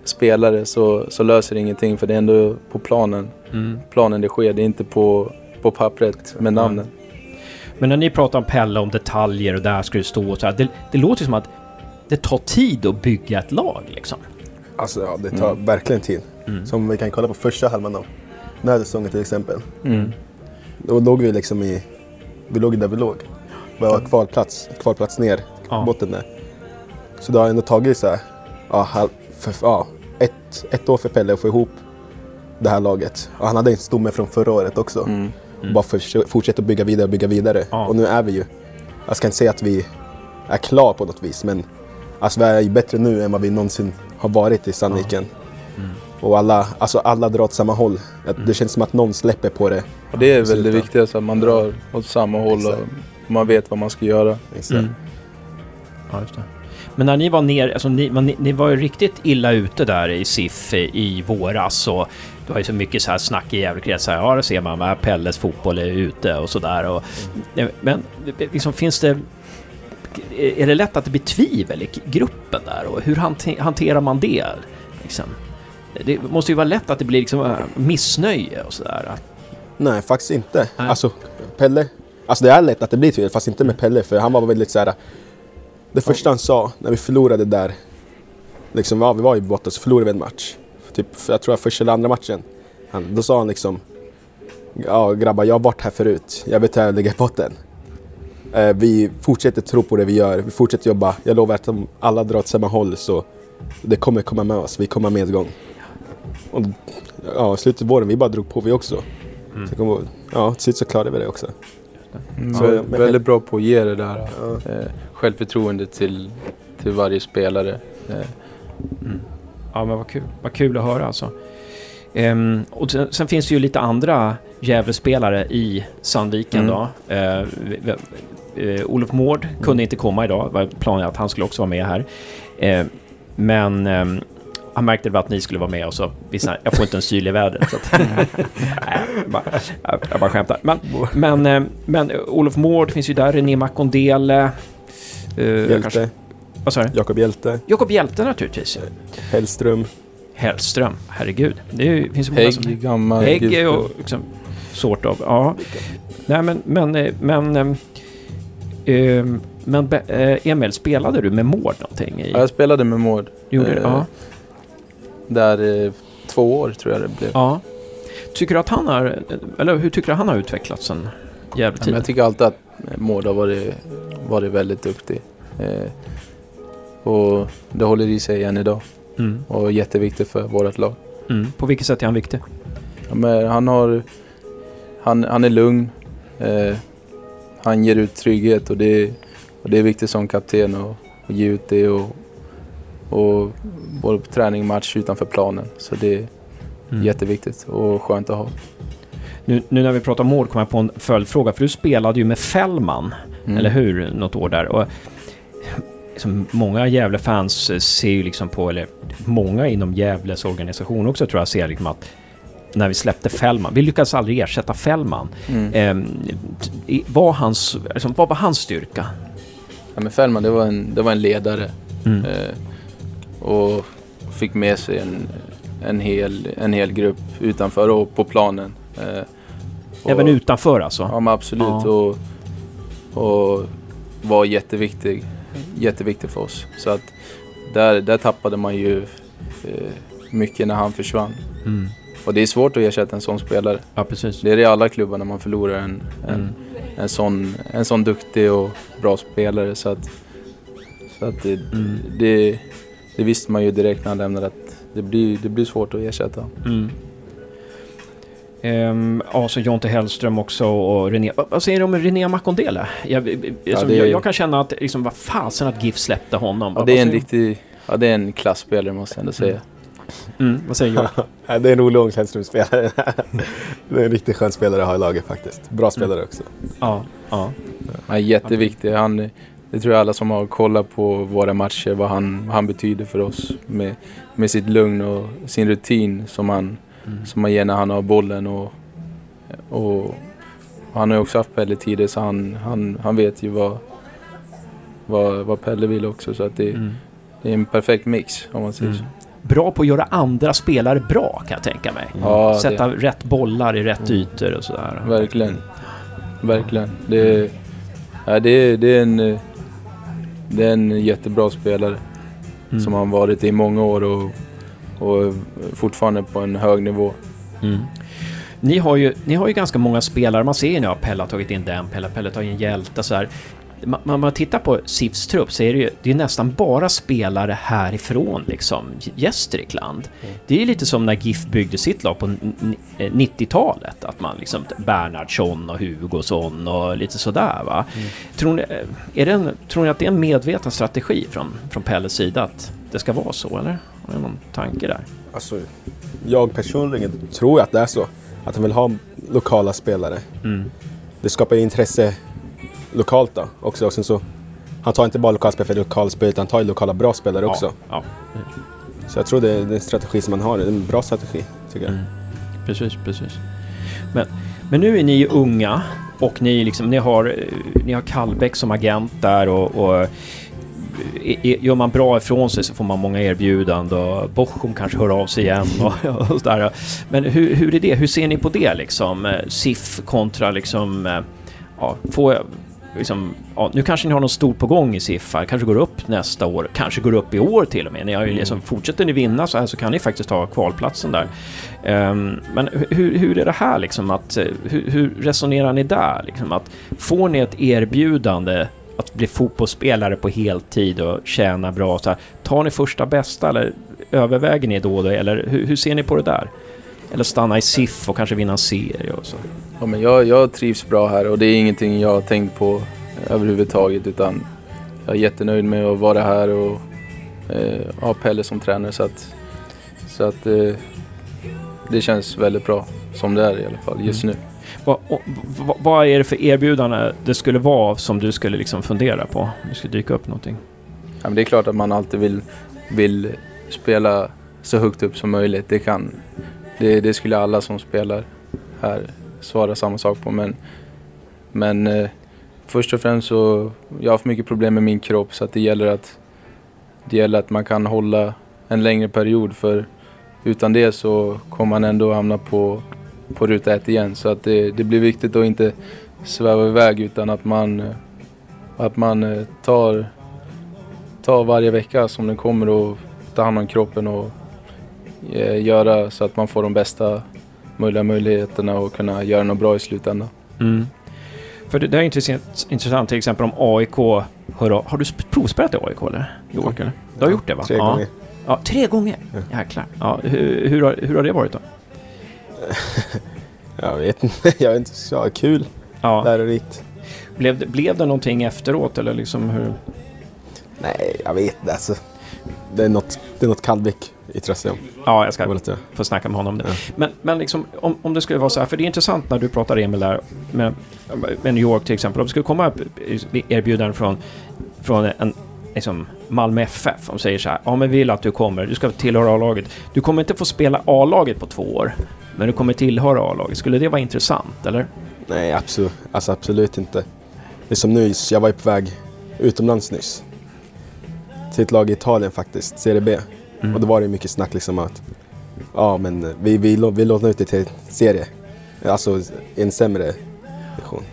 spelare så, så löser det ingenting för det är ändå på planen Mm. planen det sker. Det är inte på, på pappret med namnen. Men när ni pratar om Pelle, om detaljer och där ska det stå och så här, det, det låter som att det tar tid att bygga ett lag liksom. Alltså ja, det tar verkligen tid. Som vi kan kolla på första halvan av den här säsongen till exempel. Mm. Då låg vi liksom i... Vi låg där vi låg. Vi var kvalplats, kvalplats ner, Ja. botten där. Så det har ändå tagit så här, ja, halv, för, ja, ett, ett år för Pelle att få ihop det här laget. Och han hade en stomme från förra året också. Mm. Bara för, fortsätta bygga vidare och bygga vidare. Ja. Och nu är vi ju, jag ska inte säga att vi är klar på något vis, men alltså vi är ju bättre nu än vad vi någonsin har varit i Sandviken. Och alla, alltså alla drar åt samma håll. Att Det känns som att någon släpper på det. Och det är väl det viktigaste, att man drar åt samma håll och Exakt. man vet vad man ska göra. Exakt. Mm. Ja, just det. Men när ni var ner, alltså ni, ni, ni var ju riktigt illa ute där i SIF i, i våras och det var ju så mycket så här snack i Gävlekretsar. Ja, det ser man? Pelles fotboll är ute och sådär. Och, men liksom, finns det... Är det lätt att det blir tvivel i gruppen där och hur hante- hanterar man det? Liksom? Det måste ju vara lätt att det blir liksom missnöje och sådär. Nej, faktiskt inte. Nej. Alltså, Pelle. Alltså det är lätt att det blir tvivel, fast inte med Pelle. För han var väldigt så här. Det första han sa när vi förlorade där. Liksom, ja, vi var i botten så förlorade vi en match. Typ, jag tror att första eller andra matchen. Han, då sa han liksom. Ja grabbar, jag har varit här förut. Jag vet hur jag ligger i botten. Eh, vi fortsätter tro på det vi gör. Vi fortsätter jobba. Jag lovar att om alla drar åt samma håll så det kommer komma med oss. Vi kommer ha medgång. Och, ja, slutet av våren, vi bara drog på vi också. Så jag kommer, ihåg- ja, till slut så klarade vi det också. Mm. Så, Vä- men- väldigt bra på att ge det där Ja. eh, självförtroendet till, till varje spelare. Eh, Ja, men vad kul. Vad kul att höra alltså. Ehm, och sen, sen finns det ju lite andra Gävlespelare i Sandviken Mm. då. Eh, vi- vi- eh, Olof Mård kunde inte komma idag. Det var planen att han skulle också vara med här. Eh, men ehm, han märkte väl att ni skulle vara med och så visste jag får inte en syl i vädret. Så att, Nej, jag, bara, jag, bara skämtar. Men, men, men Olof Mård finns ju där, René Makondele. jag Hjälte, kanske- Vad sa du? Jakob Hjälte, Jakob Hjälte naturligtvis. Hellström. Hellström, herregud. Det är finns ju många som... Hägg, gammal. Hägg gubbe. liksom sort av, ja. Nej men, men, eh, men... ehm, men eh, Emil, spelade du med Mård någonting? I, Ja, jag spelade med Mård. gjorde du? eh, Ja. Där eh, två år tror jag det blev. ja. Tycker du att han har, eller hur tycker du han har utvecklats sen Ja, men Gävletiden? jag tycker alltid att Mård har varit, varit väldigt duktig. Eh, och det håller i sig än idag. Mm. Och jätteviktigt för vårt lag. Mm. På vilket sätt är han viktig? Ja, han, har, han, han är lugn. Eh, han ger ut trygghet och det, och det är viktigt som kapten att, att ge ut det. Och, och både på träning, match utanför planen. Så det är Mm. jätteviktigt och skönt att ha. Nu, nu när vi pratar mål kommer jag på en följdfråga, för du spelade ju med Fällman, Mm. eller hur? Något år där. Och, liksom, många Gävle-fans eh, ser ju liksom på, eller många inom Gävles organisation också tror jag ser liksom att när vi släppte Fällman, vi lyckades aldrig ersätta Fällman. Mm. I- var hans, liksom, vad var hans styrka? Ja, men Fällman det var en, det var en ledare. Mm. Eh, och fick med sig en, en, hel, en hel grupp utanför och på planen. Eh, och, Även utanför alltså? Ja men absolut. Ja. Och, och var jätteviktig, jätteviktig för oss. Så att där, där tappade man ju eh, mycket när han försvann. Mm. Och det är svårt att ersätta en sån spelare. Ja, precis. Det är det i alla klubbar när man förlorar en, en, Mm. en, sån, en sån duktig och bra spelare. Så att, så att det, Mm. det, det visste man ju direkt när han lämnade att det blir, det blir svårt att ersätta. Mm. Ehm, ja, så Jonte Hellström också och René. Vad, vad säger du om René Makondele? Jag, det är- jag, jag kan känna att, liksom, vad fasen att GIF släppte honom. Ja, det är en riktig, ja det är en klassspelare måste jag ändå säga. Mm, vad säger? Ja, det är en rolig Ångström-spelare. det är en riktigt skön spelare att ha i laget faktiskt. Bra spelare också. ja, ja. Är jätteviktig. Han, det tror jag alla som har kollat på våra matcher, vad han, vad han betyder för oss. Med, med sitt lugn och sin rutin som han, Mm. som han ger när han har bollen. Och, och, och han har ju också haft Pelle tidigare så han, han, han vet ju vad, vad, vad Pelle vill också. Så att det, Mm. det är en perfekt mix om man säger Mm. så. Bra på att göra andra spelare bra kan jag tänka mig. Ja, det- Sätta rätt bollar i rätt ytor och sådär. Verkligen. Verkligen. Det är, ja, det är, det är, en, det är en jättebra spelare Mm. som har varit i många år och, och fortfarande på en hög nivå. Mm. Ni, har ju, ni har ju ganska många spelare, man ser ju nu att Pelle har tagit in den, Pelle, Pelle tar in Hjälte så här. Man, man, man tittar på SIFs trupp så är det ju det är nästan bara spelare härifrån liksom, Gästrikland. Det är ju lite som när GIF byggde sitt lag på n- n- 90-talet, att man liksom Bernhardsson och Hugosson och lite sådär va. Tror, ni, är det en, tror ni att det är en medveten strategi från, från Pelles sida att det ska vara så eller? Har ni någon tanke där? Alltså, jag personligen tror att det är så. Att han vill ha lokala spelare. Mm. Det skapar ju intresse lokalt då också. Och sen så, han tar inte bara lokalspelare för lokalspel utan han tar ju lokala bra spelare också. Ja, ja. Så jag tror det är en strategi som man har. Det är en bra strategi tycker jag. Mm. Precis, precis. Men, men nu är ni ju unga och ni, liksom, ni, har, eh, ni har Kallbäck som agent där och, och gör man bra ifrån sig så får man många erbjudanden och Bochum kanske hör av sig igen och, och sådär. Men hur, hur är det? Hur ser ni på det liksom? Eh, SIF kontra liksom, eh, ja, får jag, liksom, ja, nu kanske ni har något stort på gång i SIF här, kanske går upp nästa år, kanske går upp i år till och med. Ni har ju liksom, fortsätter ni vinna så här så kan ni faktiskt ta kvalplatsen där. Ehm, men hu- hur, hur är det här liksom att, eh, hur, hur resonerar ni där liksom att får ni ett erbjudande att bli fotbollsspelare på heltid och tjäna bra så här, tar ni första bästa eller överväger ni då det eller hur, hur ser ni på det där? Eller stanna i SIF och kanske vinna en serie och så. Ja, men jag, jag trivs bra här och det är ingenting jag har tänkt på överhuvudtaget utan jag är jättenöjd med att vara här och eh, ha Pelle som tränare så att, så att eh, det känns väldigt bra som det är i alla fall just nu. Vad, vad, vad är det för erbjudande det skulle vara som du skulle liksom fundera på? Om det skulle dyka upp någonting. Ja, men det är klart att man alltid vill, vill spela så högt upp som möjligt. Det, kan, det, det skulle alla som spelar här svara samma sak på. Men, men eh, först och främst så jag har haft mycket problem med min kropp så att det gäller att, det gäller att man kan hålla en längre period. För utan det så kommer man ändå hamna på, på ruta ett igen. Så att det, det blir viktigt att inte sväva iväg utan att man, Att man eh, tar, tar varje vecka som den kommer och tar hand om kroppen och eh, göra så att man får de bästa möjliga möjligheterna och kunna göra något bra i slutändan. Mm. För det, det är intressant, intressant till exempel om AIK hör av. Har du sp- provspelat i AIK eller? Åker? eller? Du har gjort det va? Tre ja. gånger. Ja, tre gånger? Jäklar. Ja, hur, hur, har, hur har det varit då? Jag vet inte, jag vet inte. Ja, kul, Ja. lärorikt. Blev, det, blev det någonting efteråt eller liksom hur? Nej, jag vet inte alltså. Det är något, det är något Kallvik i Trösselm. Ja, jag ska lite... få snacka med honom om det. Ja. Men, men liksom, om, om det skulle vara så här, för det är intressant när du pratar Emil där med, med New York till exempel. Om det skulle komma erbjudanden från, från en liksom Malmö FF. De säger så här, ja men vi vill att du kommer, du ska tillhöra A-laget. Du kommer inte få spela A-laget på två år, men du kommer tillhöra A-laget. Skulle det vara intressant, eller? Nej, absolut, alltså absolut inte. Det är som nu, jag var ju på väg utomlands nyss. Till ett lag i Italien faktiskt, Serie B. Mm. Och då var det mycket snack liksom att ja men vi, vi, lå- vi lånar ut det till serie. Alltså en sämre division.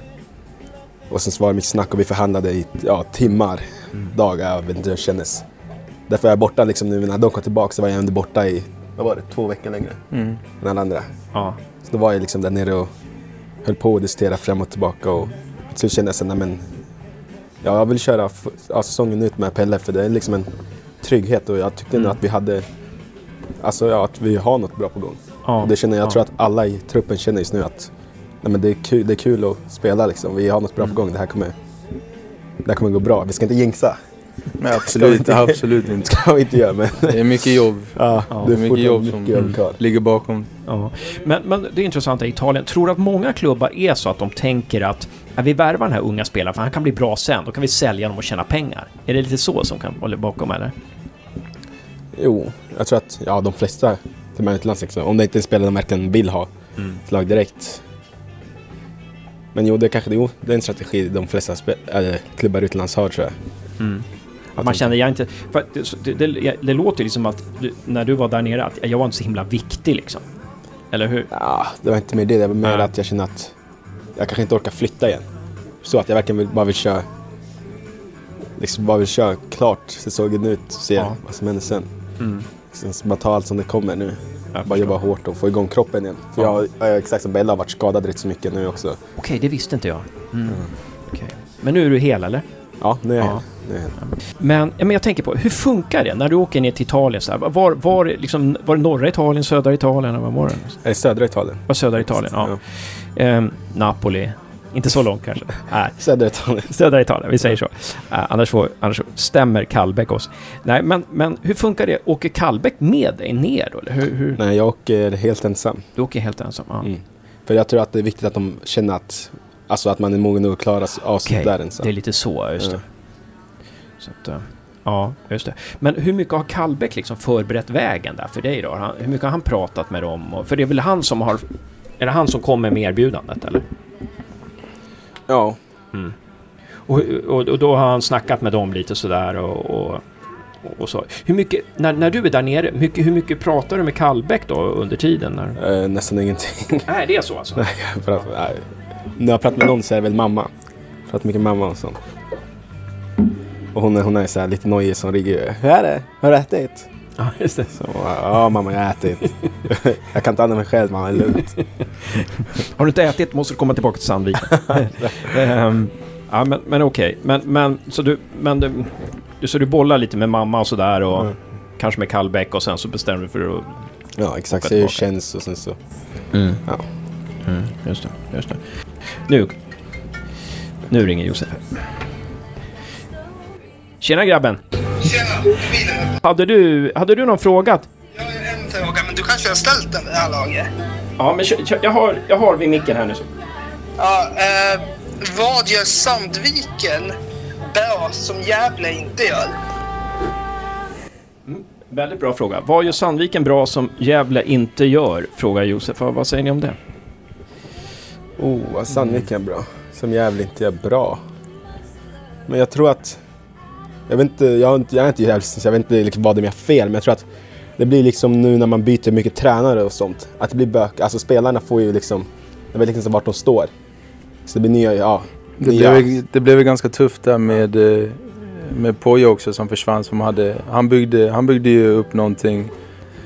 Och sen så var det mycket snack och vi förhandlade i ja, timmar, dagar, jag vet inte hur det kändes. Därför är jag borta liksom nu när de kom tillbaka så var jag ändå borta i, vad var det, två veckor längre än alla andra. Ja. Så då var jag liksom där nere och höll på att diskutera fram och tillbaka och så kände jag nej men ja, jag vill köra ja, säsongen ut med Pelle för det är liksom en trygghet och jag tyckte Mm. att vi hade, alltså ja, att vi har något bra på gång. ja. Och det känner jag, ja. tror att alla i truppen känner just nu att nej men det, är kul, det är kul att spela liksom. Vi har något bra Mm. på gång, det här kommer, det här kommer gå bra. Vi ska inte jinxa, Men absolut, absolut inte. ska vi inte göra men Det är mycket jobb. ja, Ja, det är mycket jobb mycket som- jobb. Ligger bakom. Ja. Men, men det intressanta i Italien, tror du att många klubbar är så att de tänker att ja, vi värvar den här unga spelaren för han kan bli bra sen, då kan vi sälja honom och tjäna pengar. Är det lite så som kan hålla bakom eller? Jo, jag tror att ja, de flesta till med liksom, om det inte är en spelare de verkligen vill ha Mm. ett lag direkt. Men jo, det är kanske jo, det är en strategi de flesta äh, klubbar utomlands har tror jag. Mm. Att Man de- känner jag inte... Det, det, det, det låter ju liksom att du, när du var där nere att jag var inte så himla viktig liksom. Eller hur? Ja, det var inte mer det, det var mer att jag känner att jag kanske inte orkar flytta igen. Så att jag verkligen bara vill köra liksom bara vill köra klart säsongen ut och se Ja. vad som händer sen. Mm. Sen så bara ta allt som det kommer nu. Jag bara jobba hårt och få igång kroppen igen. För Ja. jag, jag, exakt som Bella har varit skadad rätt så mycket nu också. Okej, det visste inte jag. Mm. Okej. Men nu är du hel eller? Ja, nu är jag Ja. hel. Men, ja, men jag tänker på, hur funkar det när du åker ner till Italien? Så här, var, var, liksom, var det norra Italien, södra Italien? Eller vad var det? Det södra Italien? Var södra Italien? Ja. Ehm, Napoli. Inte så långt kanske. Nej, Södra Italien. södra Italien, vi säger så. Äh, annars, får, annars stämmer Kallbäck oss. Nej, men, men hur funkar det? Åker Kallbäck med dig ner då? Eller hur, hur? Nej, jag åker helt ensam. Du åker helt ensam? Ja. Mm. För jag tror att det är viktigt att de känner att, alltså att man är mogen att klara av sånt Okej, där ensam. det är lite så, just det. Ja. Så att, eh, ja, just det. Men hur mycket har Kallbäck liksom förberett vägen där för dig då? Han, hur mycket har han pratat med dem? Och, för det är väl han som har... Är det han som kommer med erbjudandet eller? Ja, Och, och, och då har han snackat med dem lite sådär och, och, och så. Hur mycket, när, när du är där nere, mycket, hur mycket pratar du med Kallbäck då under tiden? När... eh, nästan ingenting. Nej, det är så alltså? Nej, jag pratar, nej. När jag pratar med någon så är det väl mamma. Jag pratar mycket med mamma och sånt. Och hon är, hon är så här lite nojig som ringer. Hur är det? Har du ätit? Ja, just det. Så, ja mamma jag har ätit. jag kan inte använda mig själv mamma, det är lugnt. Har du inte ätit måste du komma tillbaka till Sandviken. Ehm, ja, men, men okej. Men, men, så du, men du, så du bollar lite med mamma och sådär och Mm. kanske med Kallbäck och sen så bestämmer du för att... Ja exakt, se hur det känns och sen så. Ja. Mm, just det, just det. Nu... Nu ringer Josef. Tjena grabben! Tjena. Hade du, hade du någon fråga? Jag har en fråga, men du kanske har ställt den vid det här laget? Ja, men jag har, jag har vid micken här nu. Ja, eh, vad gör Sandviken bra som Gävle inte gör? Väldigt bra fråga. Vad gör Sandviken bra som Gävle inte gör? Frågar Josef. Vad vad säger ni om det? Oh, vad Sandviken är bra. Som Gävle inte är bra. Men jag tror att... Jag vet inte, jag, inte, jag är inte så jag vet inte liksom vad det är jag fel, men jag tror att det blir liksom nu när man byter mycket tränare och sånt, att det blir bök. Alltså spelarna får ju liksom, jag vet liksom vart de står. Så det blir nya, ja, Det nya. blev, det blev ganska tufft där med, eh, med Poja också som försvann. Som hade, han, byggde, han byggde ju upp någonting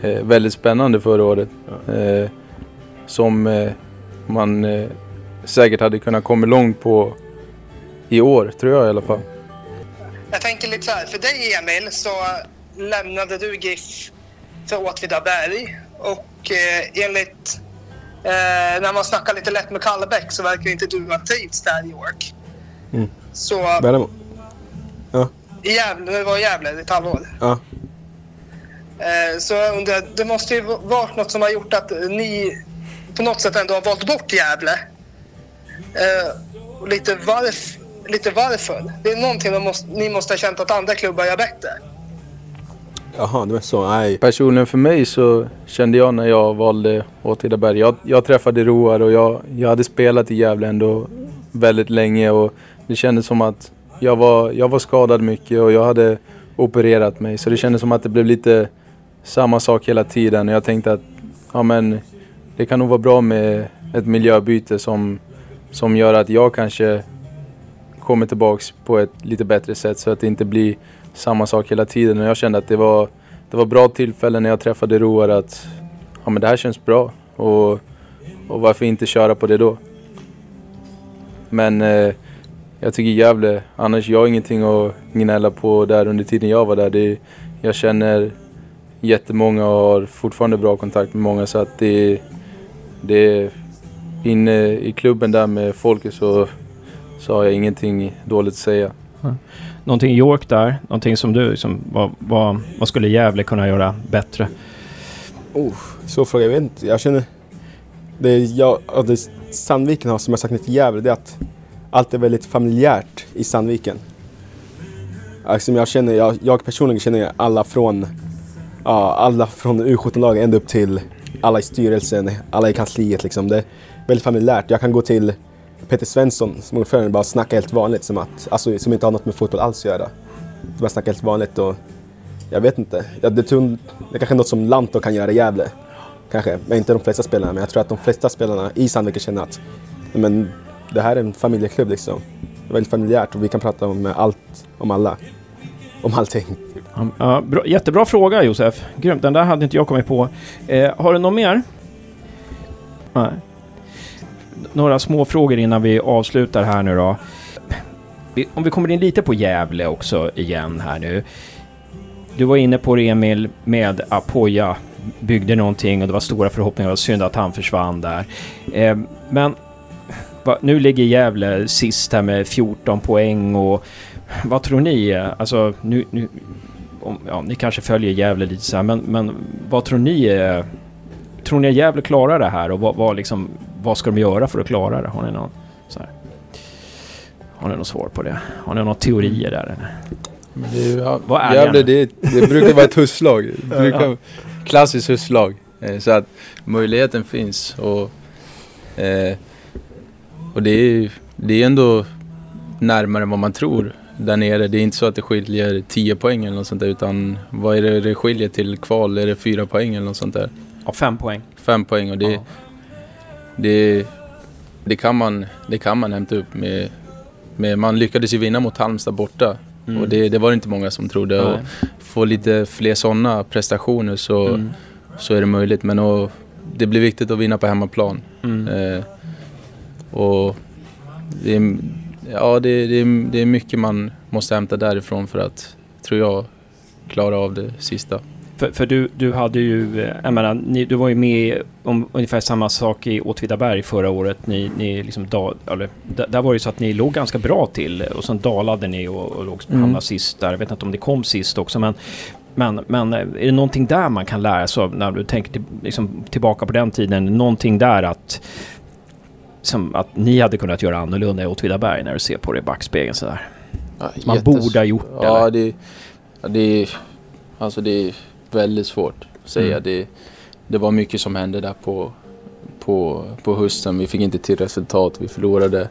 eh, väldigt spännande förra året. Eh, som eh, man säkert hade kunnat komma långt på i år, tror jag i alla fall. Jag tänker lite så här, för dig Emil så lämnade du GIF för Åtvidaberg och eh, enligt eh, när man snackar lite lätt med Kallebäck så verkar inte du ha trivts där i York. Mm. Så Värnamo. i Gävle, det var i Gävle ett halvår. Ja. Eh, så jag undrar, det måste ju varit något som har gjort att ni på något sätt ändå har valt bort Gävle. Eh, och lite, varf, lite varför. Det är någonting de måste, ni måste ha känt att andra klubbar gör bättre. Jaha, det var så. Nej. Personligen för mig så kände jag när jag valde Åtvidaberg. Jag, jag träffade Roar och jag, jag hade spelat i Gävle ändå väldigt länge och det kändes som att jag var, jag var skadad mycket och jag hade opererat mig. Så det kändes som att det blev lite samma sak hela tiden. Och jag tänkte att ja, men, det kan nog vara bra med ett miljöbyte som, som gör att jag kanske kommer tillbaks på ett lite bättre sätt så att det inte blir samma sak hela tiden. Och jag kände att det var, det var bra tillfällen när jag träffade Roar att ja, men det här känns bra. Och, och varför inte köra på det då? Men eh, jag tycker Gävle, annars jag har ingenting att gnälla på där under tiden jag var där. Det, jag känner jättemånga och har fortfarande bra kontakt med många så att det, det inne i klubben där med folket så, så har jag ingenting dåligt att säga. Någonting i York där, någonting som du, liksom, vad, vad, vad skulle Gävle kunna göra bättre? Oh, så fråga, jag vet inte. Jag känner... Det jag, det Sandviken har, som jag sagt till Gävle, det är att allt är väldigt familjärt i Sandviken. Alltså, jag, känner, jag, jag personligen känner alla från, ja, alla från U17-lagen ända upp till alla i styrelsen, alla i kansliet. Liksom. Det är väldigt familjärt. Jag kan gå till Peter Svensson som ordförande bara snackar helt vanligt, som, att, alltså, som inte har något med fotboll alls att göra. De Bara snackar helt vanligt och jag vet inte. Jag, det, tror, det är kanske är något som Lanto kan göra i Gävle. Kanske, men inte de flesta spelarna. Men jag tror att de flesta spelarna i Sandviken känner att men, det här är en familjeklubb liksom. Det är väldigt familjärt och vi kan prata om allt, om alla. Om allting. Ja, bra, jättebra fråga Josef. Grymt, den där hade inte jag kommit på. Eh, har du något mer? Nej. Några små frågor innan vi avslutar här nu då. Om vi kommer in lite på Gävle också igen här nu. Du var inne på det Emil med Apoya byggde någonting och det var stora förhoppningar. och synd att han försvann där. Eh, men nu ligger Gävle sist här med 14 poäng och vad tror ni? Alltså nu, nu ja, ni kanske följer Gävle lite så här, men, men vad tror ni? Eh, tror ni att Gävle klarar det här och vad, vad, liksom, vad ska de göra för att klara det? Har ni någon så här? Har ni något svar på det? Har ni några teorier där eller? Men det ja, Vad är Gävle, det? det, brukar vara ett husslag. Det brukar, klassiskt husslag. Eh, Så att möjligheten finns. Och, eh, och det, är, det är ändå närmare än vad man tror där nere. Det är inte så att det skiljer 10 poäng eller något sånt där. Utan vad är det det skiljer till kval? Är det 4 poäng eller något sånt där? Ja, fem poäng. 5 poäng och det, Ja. Det, det, kan man, det kan man hämta upp med, med... Man lyckades ju vinna mot Halmstad borta. Mm. Och det, det var det inte många som trodde. Och Nej. få lite fler sådana prestationer så, Mm. så är det möjligt. Men och, det blir viktigt att vinna på hemmaplan. Mm. Eh, och det är, ja, det, det, är, det är mycket man måste hämta därifrån för att, tror jag, klara av det sista. För, för du, du hade ju, eh, jag menar, ni, du var ju med om ungefär samma sak i Åtvidaberg förra året. Ni, ni liksom dal, eller, där, var det ju så att ni låg ganska bra till och sen dalade ni och, och låg, Mm. hamnade sist där. Jag vet inte om det kom sist också men men, men eh, är det någonting där man kan lära sig av när du tänker till, liksom, tillbaka på den tiden? Någonting där att, som, att ni hade kunnat göra annorlunda i Åtvidaberg när du ser på det i backspegeln sådär? Man jättes- borde ha gjort Ja, eller? det, ja, det, alltså det väldigt svårt att säga. Mm. Det, det var mycket som hände där på, på, på hösten. Vi fick inte till resultat. Vi förlorade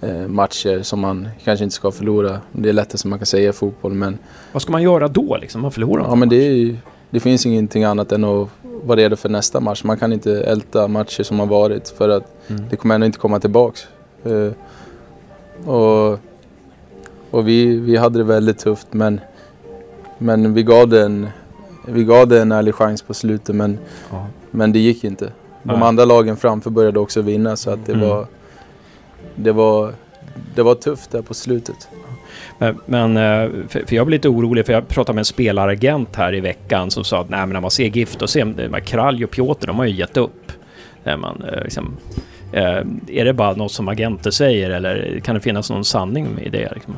eh, matcher som man kanske inte ska förlora. Det är lättare som man kan säga i fotboll. Men, Vad ska man göra då liksom? Man förlorar ja, men det, ju- det finns ingenting annat än att vara redo för nästa match. Man kan inte älta matcher som har varit för att Mm. det kommer ändå inte komma tillbaks. Eh, och och vi, vi hade det väldigt tufft men, men vi, gav det en, vi gav det en ärlig chans på slutet men, Ja. men det gick inte. De Nej. andra lagen framför började också vinna så att det, Mm. var, det, var, det var tufft där på slutet. Men, eh, för, jag blev lite orolig för jag pratade med en spelaragent här i veckan som sa att nej, men när man ser GIF då ser man Kralj och Piotr, de har ju gett upp. Är, man, eh, liksom, eh, är det bara något som agenter säger eller kan det finnas någon sanning i det? Liksom?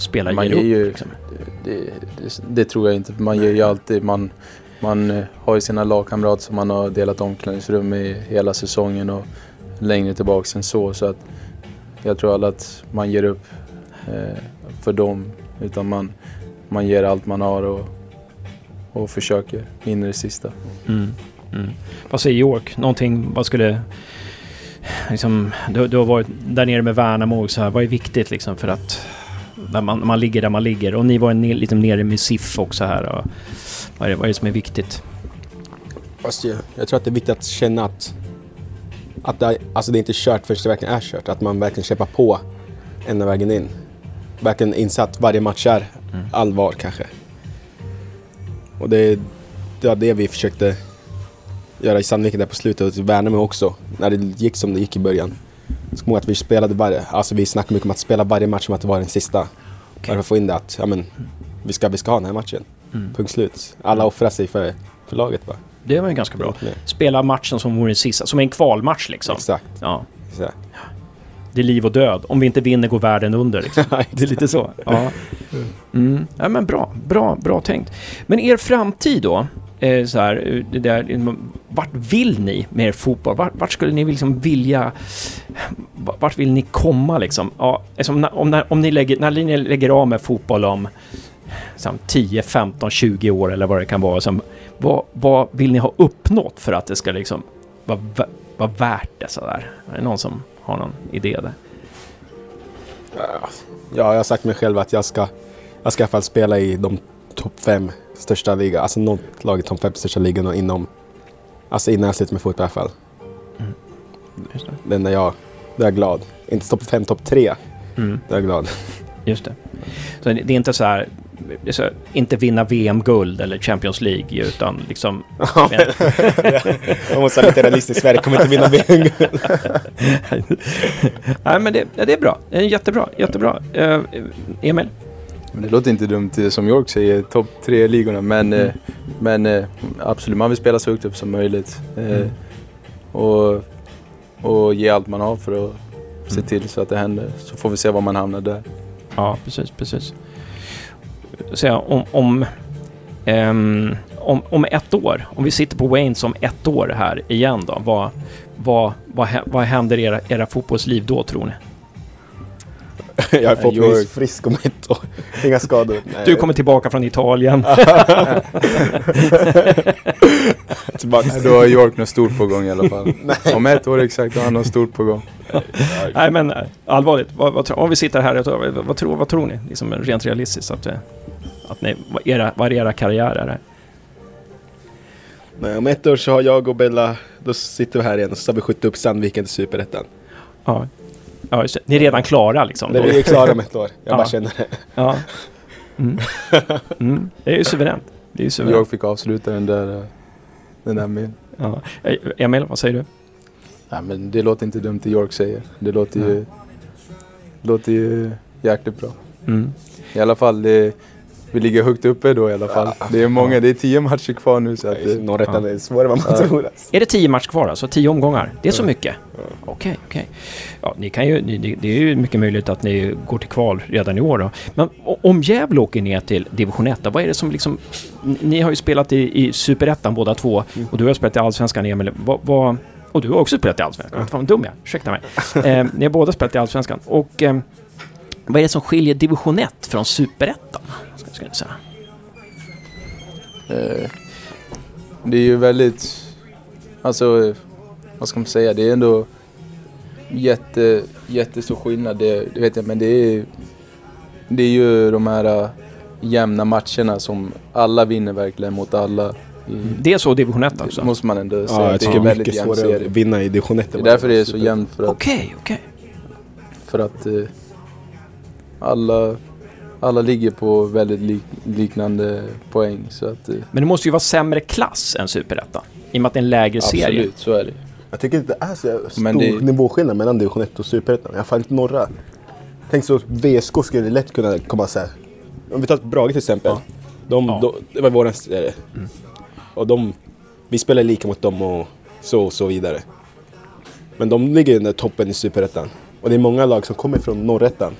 Spelare Man upp. ju, Liksom. det, det, det tror jag inte. Man ger ju alltid, man, man eh, har ju sina lagkamrater som man har delat omklädningsrum med hela säsongen och längre tillbaka än så. Så att jag tror aldrig att man ger upp eh, för dem. Utan man, man ger allt man har och, och försöker in i det sista. Mm. Mm. Vad säger York? Någonting, vad skulle... Liksom, du, du har varit där nere med Värnamo så här. Vad är viktigt liksom för att... När man, man ligger där man ligger. Och ni var en, lite nere med SIF också här. Och, vad, är det, vad är det som är viktigt? Fast jag, jag tror att det är viktigt att känna att, att det, är- alltså det är inte kört förrän det verkligen är kört. Att man verkligen kämpar på ända vägen in. Verkligen insatt varje match är allvar kanske. Och det, det var det vi försökte göra i Sandviken där på slutet och Värnamo också. När det gick som det gick i början. Så kommer att vi spelade varje, alltså vi snackade mycket om att spela varje match som att det var den sista. Bara för att få in det att, ja men, vi ska, vi ska ha den här matchen. Punkt slut. Alla offrar sig för, för laget bara. Det var ju ganska bra. Verkligen. Spela matchen som vore den sista. Som en kvalmatch liksom. Exakt. Ja. exakt. Det är liv och död. Om vi inte vinner går världen under. Liksom. Det är lite så. Ja. Mm. ja, men bra. Bra, bra tänkt. Men er framtid då? Eh, så här, eh, det där, eh, vart vill ni med er fotboll? Vart, vart skulle ni liksom vilja... Vart vill ni komma liksom? Ja, alltså om, om, om ni lägger, när ni lägger av med fotboll om liksom, 10, 15, 20 år eller vad det kan vara. liksom, vad, vad vill ni ha uppnått för att det ska liksom vara, vä- vara värt det sådär? Är det någon som har någon idé där? Ja, jag har sagt mig själv att jag ska, jag ska i alla fall spela i de topp fem största liga, alltså något lag i topp fem största ligorna inom, alltså innan jag slutar med fotboll i alla fall. Just det. Enda jag, då är jag glad. Inte topp fem, topp tre, Mm, då är jag glad. just det. Så det det är inte så här, så här inte vinna VM-guld eller Champions League, utan liksom... Man måste vara lite realistisk, Sverige kommer inte vinna VM. Nej, men det, det är bra. Det är jättebra, jättebra. Uh, Emil? Men det låter inte dumt som York säger, topp tre ligorna. Men, Mm. eh, men eh, absolut, man vill spela så högt upp som möjligt. Eh, och, och ge allt man har för att se till så att det händer. Så får vi se var man hamnar där. Ja, precis, precis. Så om, om, ehm, om, om ett år, om vi sitter på Waynes om ett år här igen då, vad, vad, vad, vad händer i era, era fotbollsliv då tror ni? Jag är förhoppningsvis York. frisk om ett år. Inga skador. Nej. Du kommer tillbaka från Italien. tillbaka. Då har York något stort på gång i alla fall. Om ett år exakt, då har han något stort på gång. Nej men eh, allvarligt, vad, vad, om vi sitter här vad, vad, tror, vad tror ni? Liksom rent realistiskt att, eh, att ni, vad, era, vad era karriärer är? Nej, om ett år så har jag och Bella, då sitter vi här igen och så har vi skjutit upp Sandviken till Superettan. Ja. Ja, just det. Ni är redan klara liksom? Nej, vi är klara om ett år. Jag Ja. bara känner det. Ja. Mm. Mm. Det är ju suveränt. Det är ju suveränt. York fick avsluta den där, eh, den där med. Ja. Eh, Emil, vad säger du? Nej, men det låter inte dumt det York säger. Det låter ju, låter ju jäkligt bra. Mm. I alla fall, det, vi ligger högt uppe då i alla fall. Det är många, det är tio matcher kvar nu så att det, är svårare än vad man Ja. tror. Alltså. Är det tio matcher kvar alltså? Tio omgångar? Det är så mycket? Okej, okej. Ja, ni kan ju, ni, det- är ju mycket möjligt att ni går till kval redan i år då. Men om Gävle åker ner till division 1, då, vad är det som liksom... ni- har ju spelat i, i Superettan båda två och du har spelat i Allsvenskan Emil. Vad, vad, och du har också spelat i Allsvenskan. Fan vad dum jag. Ursäkta mig. eh, ni har båda spelat i Allsvenskan. Och eh, vad är det som skiljer division 1 från Superettan? Ska jag säga. Eh, det är ju väldigt, alltså vad ska man säga, det är ändå jätte, jättestor skillnad, det, det vet jag, men det är, det är ju de här eh, jämna matcherna som alla vinner verkligen mot alla. I, Det är så division 1 det också? måste man ändå säga. Ja, jag det tycker är det är väldigt mycket svårare att vinna i division 1. Det är därför det är så jämnt för att Okej, okej. för att eh, alla, alla ligger på väldigt lik, liknande poäng. Så att, eh, Men det måste ju vara sämre klass än Superettan. I och med att det är en lägre serie. absolut, så är det. Jag tycker inte det är så stor Men det- nivåskillnad mellan division 1 och superettan. I alla fall inte norra. Tänk så VSK skulle lätt kunna komma så här. Om vi tar Brage till exempel. De, Ja. de, det var våran serie. Och de, vi spelar lika mot dem och så och så vidare. Men de ligger under toppen i superettan. Och det är många lag som kommer från norrettan.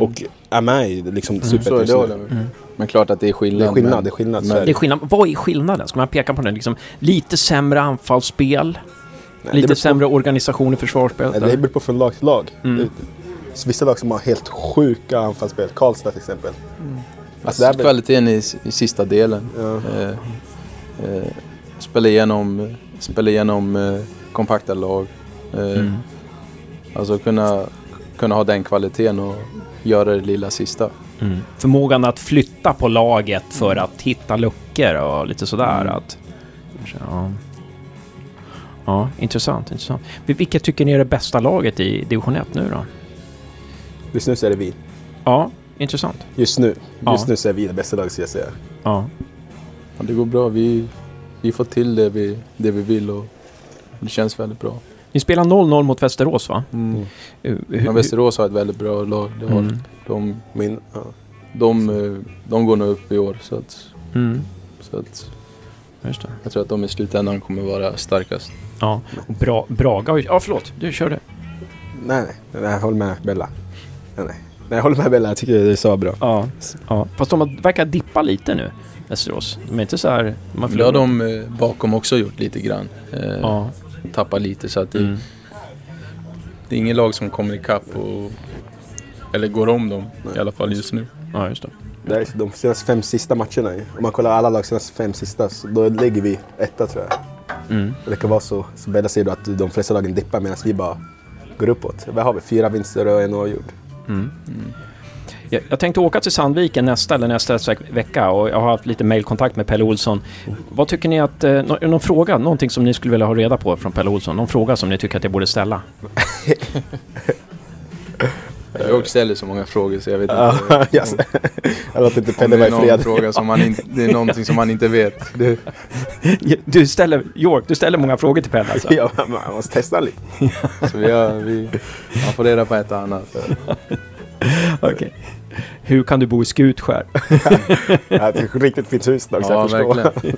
Och är med i liksom Så är superettan jag med. Men klart att det är skillnad. Det är skillnad, men- det är skillnad, så men- Det är skillnad. Vad är skillnaden? Ska man peka på den? Liksom, lite sämre anfallsspel, Nej, lite beror på- sämre organisation i försvarsspelet. Det beror på från lag till lag. Mm. Det- Vissa lag som har helt sjuka anfallsspel. Karlstad till exempel. Alltså, det är väl- kvaliteten i, i sista delen. Ja. Eh, eh, spela igenom, spela igenom eh, kompakta lag. Eh, Mm. Alltså kunna, kunna ha den kvaliteten och göra det lilla sista. Mm. Förmågan att flytta på laget för att hitta luckor och lite sådär. Mm. Att, ja. ja, intressant, intressant. Vilket tycker ni är det bästa laget i division 1 nu då? Just nu så är det vi. Ja, intressant. Just nu. Just Ja. nu så är vi det bästa laget ska jag säga. Ja. Ja, det går bra. Vi, vi får till det vi, det vi vill och det känns väldigt bra. Ni spelar 0-0 mot Västerås va? Mm. Hur- hur- Men Västerås har ett väldigt bra lag. Det har, Mm. de, Min, ja. de, eh, de går nog upp i år. Så att, Mm. så att Just det. jag tror att de i slutändan kommer vara starkast. Ja, och bra, Braga har ju- Ja, förlåt. Du kör det. Nej, nej. Jag håller med Bella. Nej, nej. nej, jag håller med Bella. Jag tycker det är så bra. Ja. ja. Fast de verkar dippa lite nu, Västerås. De är inte så här... Man Det har de eh, bakom också gjort lite grann. Eh, Ja. Tappat lite så att det, Mm. det är ingen lag som kommer ikapp och eller går om dem i alla fall just nu. ja, just det. Det är de senaste fem sista matcherna. Om man kollar alla lag senaste fem sista, så då ligger vi etta tror jag. Mm. Det kan vara så. Så Bella säger då att de flesta lagen dippar medan vi bara går uppåt. Vad har vi? Fyra vinster och en oavgjord. Mm. Jag, jag tänkte åka till Sandviken nästa eller nästa veck- vecka och jag har haft lite mailkontakt med Pelle Olsson. Vad tycker ni att... Eh, nå- någon fråga, någonting som ni skulle vilja ha reda på från Pelle Olsson? Någon fråga som ni tycker att jag borde ställa? Jag ställer så många frågor så jag vet Ja, inte. yes. Jag låter inte Om Pelle det vara är i någon fred. fråga som man inte, det är någonting som man inte vet. Det, Du ställer... York, du ställer många frågor till Pelle alltså? Ja, man måste testa lite. så vi har, vi, man får reda på ett och annat. Okej. Hur kan du bo i Skutskär? Ja, det är ett riktigt fint hus dock, så Ja, jag förstår. verkligen.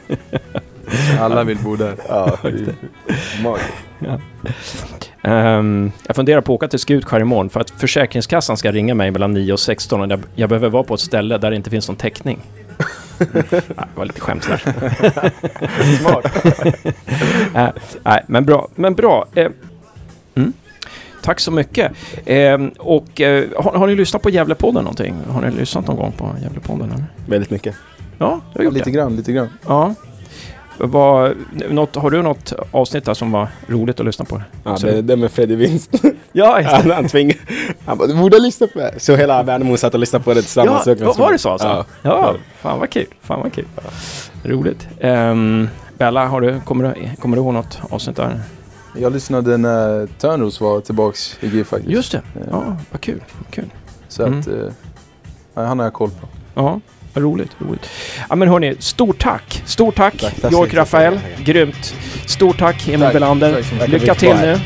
Alla vill bo där. Ja, magiskt. Ehm, jag funderar på att åka till Skutskär imorgon för att Försäkringskassan ska ringa mig mellan 9 och 16 och jag, jag behöver vara på ett ställe där det inte finns någon täckning. Nej, det var lite skämt där. Smart. Nej, nej, men bra. Men bra. Eh, mm. Tack så mycket. Eh, och eh, har, har ni lyssnat på Gävlepodden någonting? Har ni lyssnat någon gång på Gävlepodden? Eller? Väldigt mycket. Ja, du har gjort Lite det. grann, lite grann. Ja. Vad, något, har du något avsnitt där som var roligt att lyssna på? Ja, det, det med Freddy Vinst. Ja, just det. Han, tvingade. Han bara, du borde lyssna på det. Så hela Värnamo satt och lyssnade på det tillsammans. Ja, var, var det så alltså? Ja. Ja, fan vad kul. Fan vad kul. Roligt. Um, Bella, har du, kommer, du, kommer du ihåg något avsnitt där? Jag lyssnade när Törnros var tillbaks i GIF faktiskt. Just det. Ja, vad kul. Vad kul. Så Mm. att, eh, han har jag koll på. Ja, roligt, roligt. Ja men hörni, stort tack! Stort tack, Tack, mycket. Rafael. Grymt. Stort tack Emil Tack. Belander. Lycka till nu.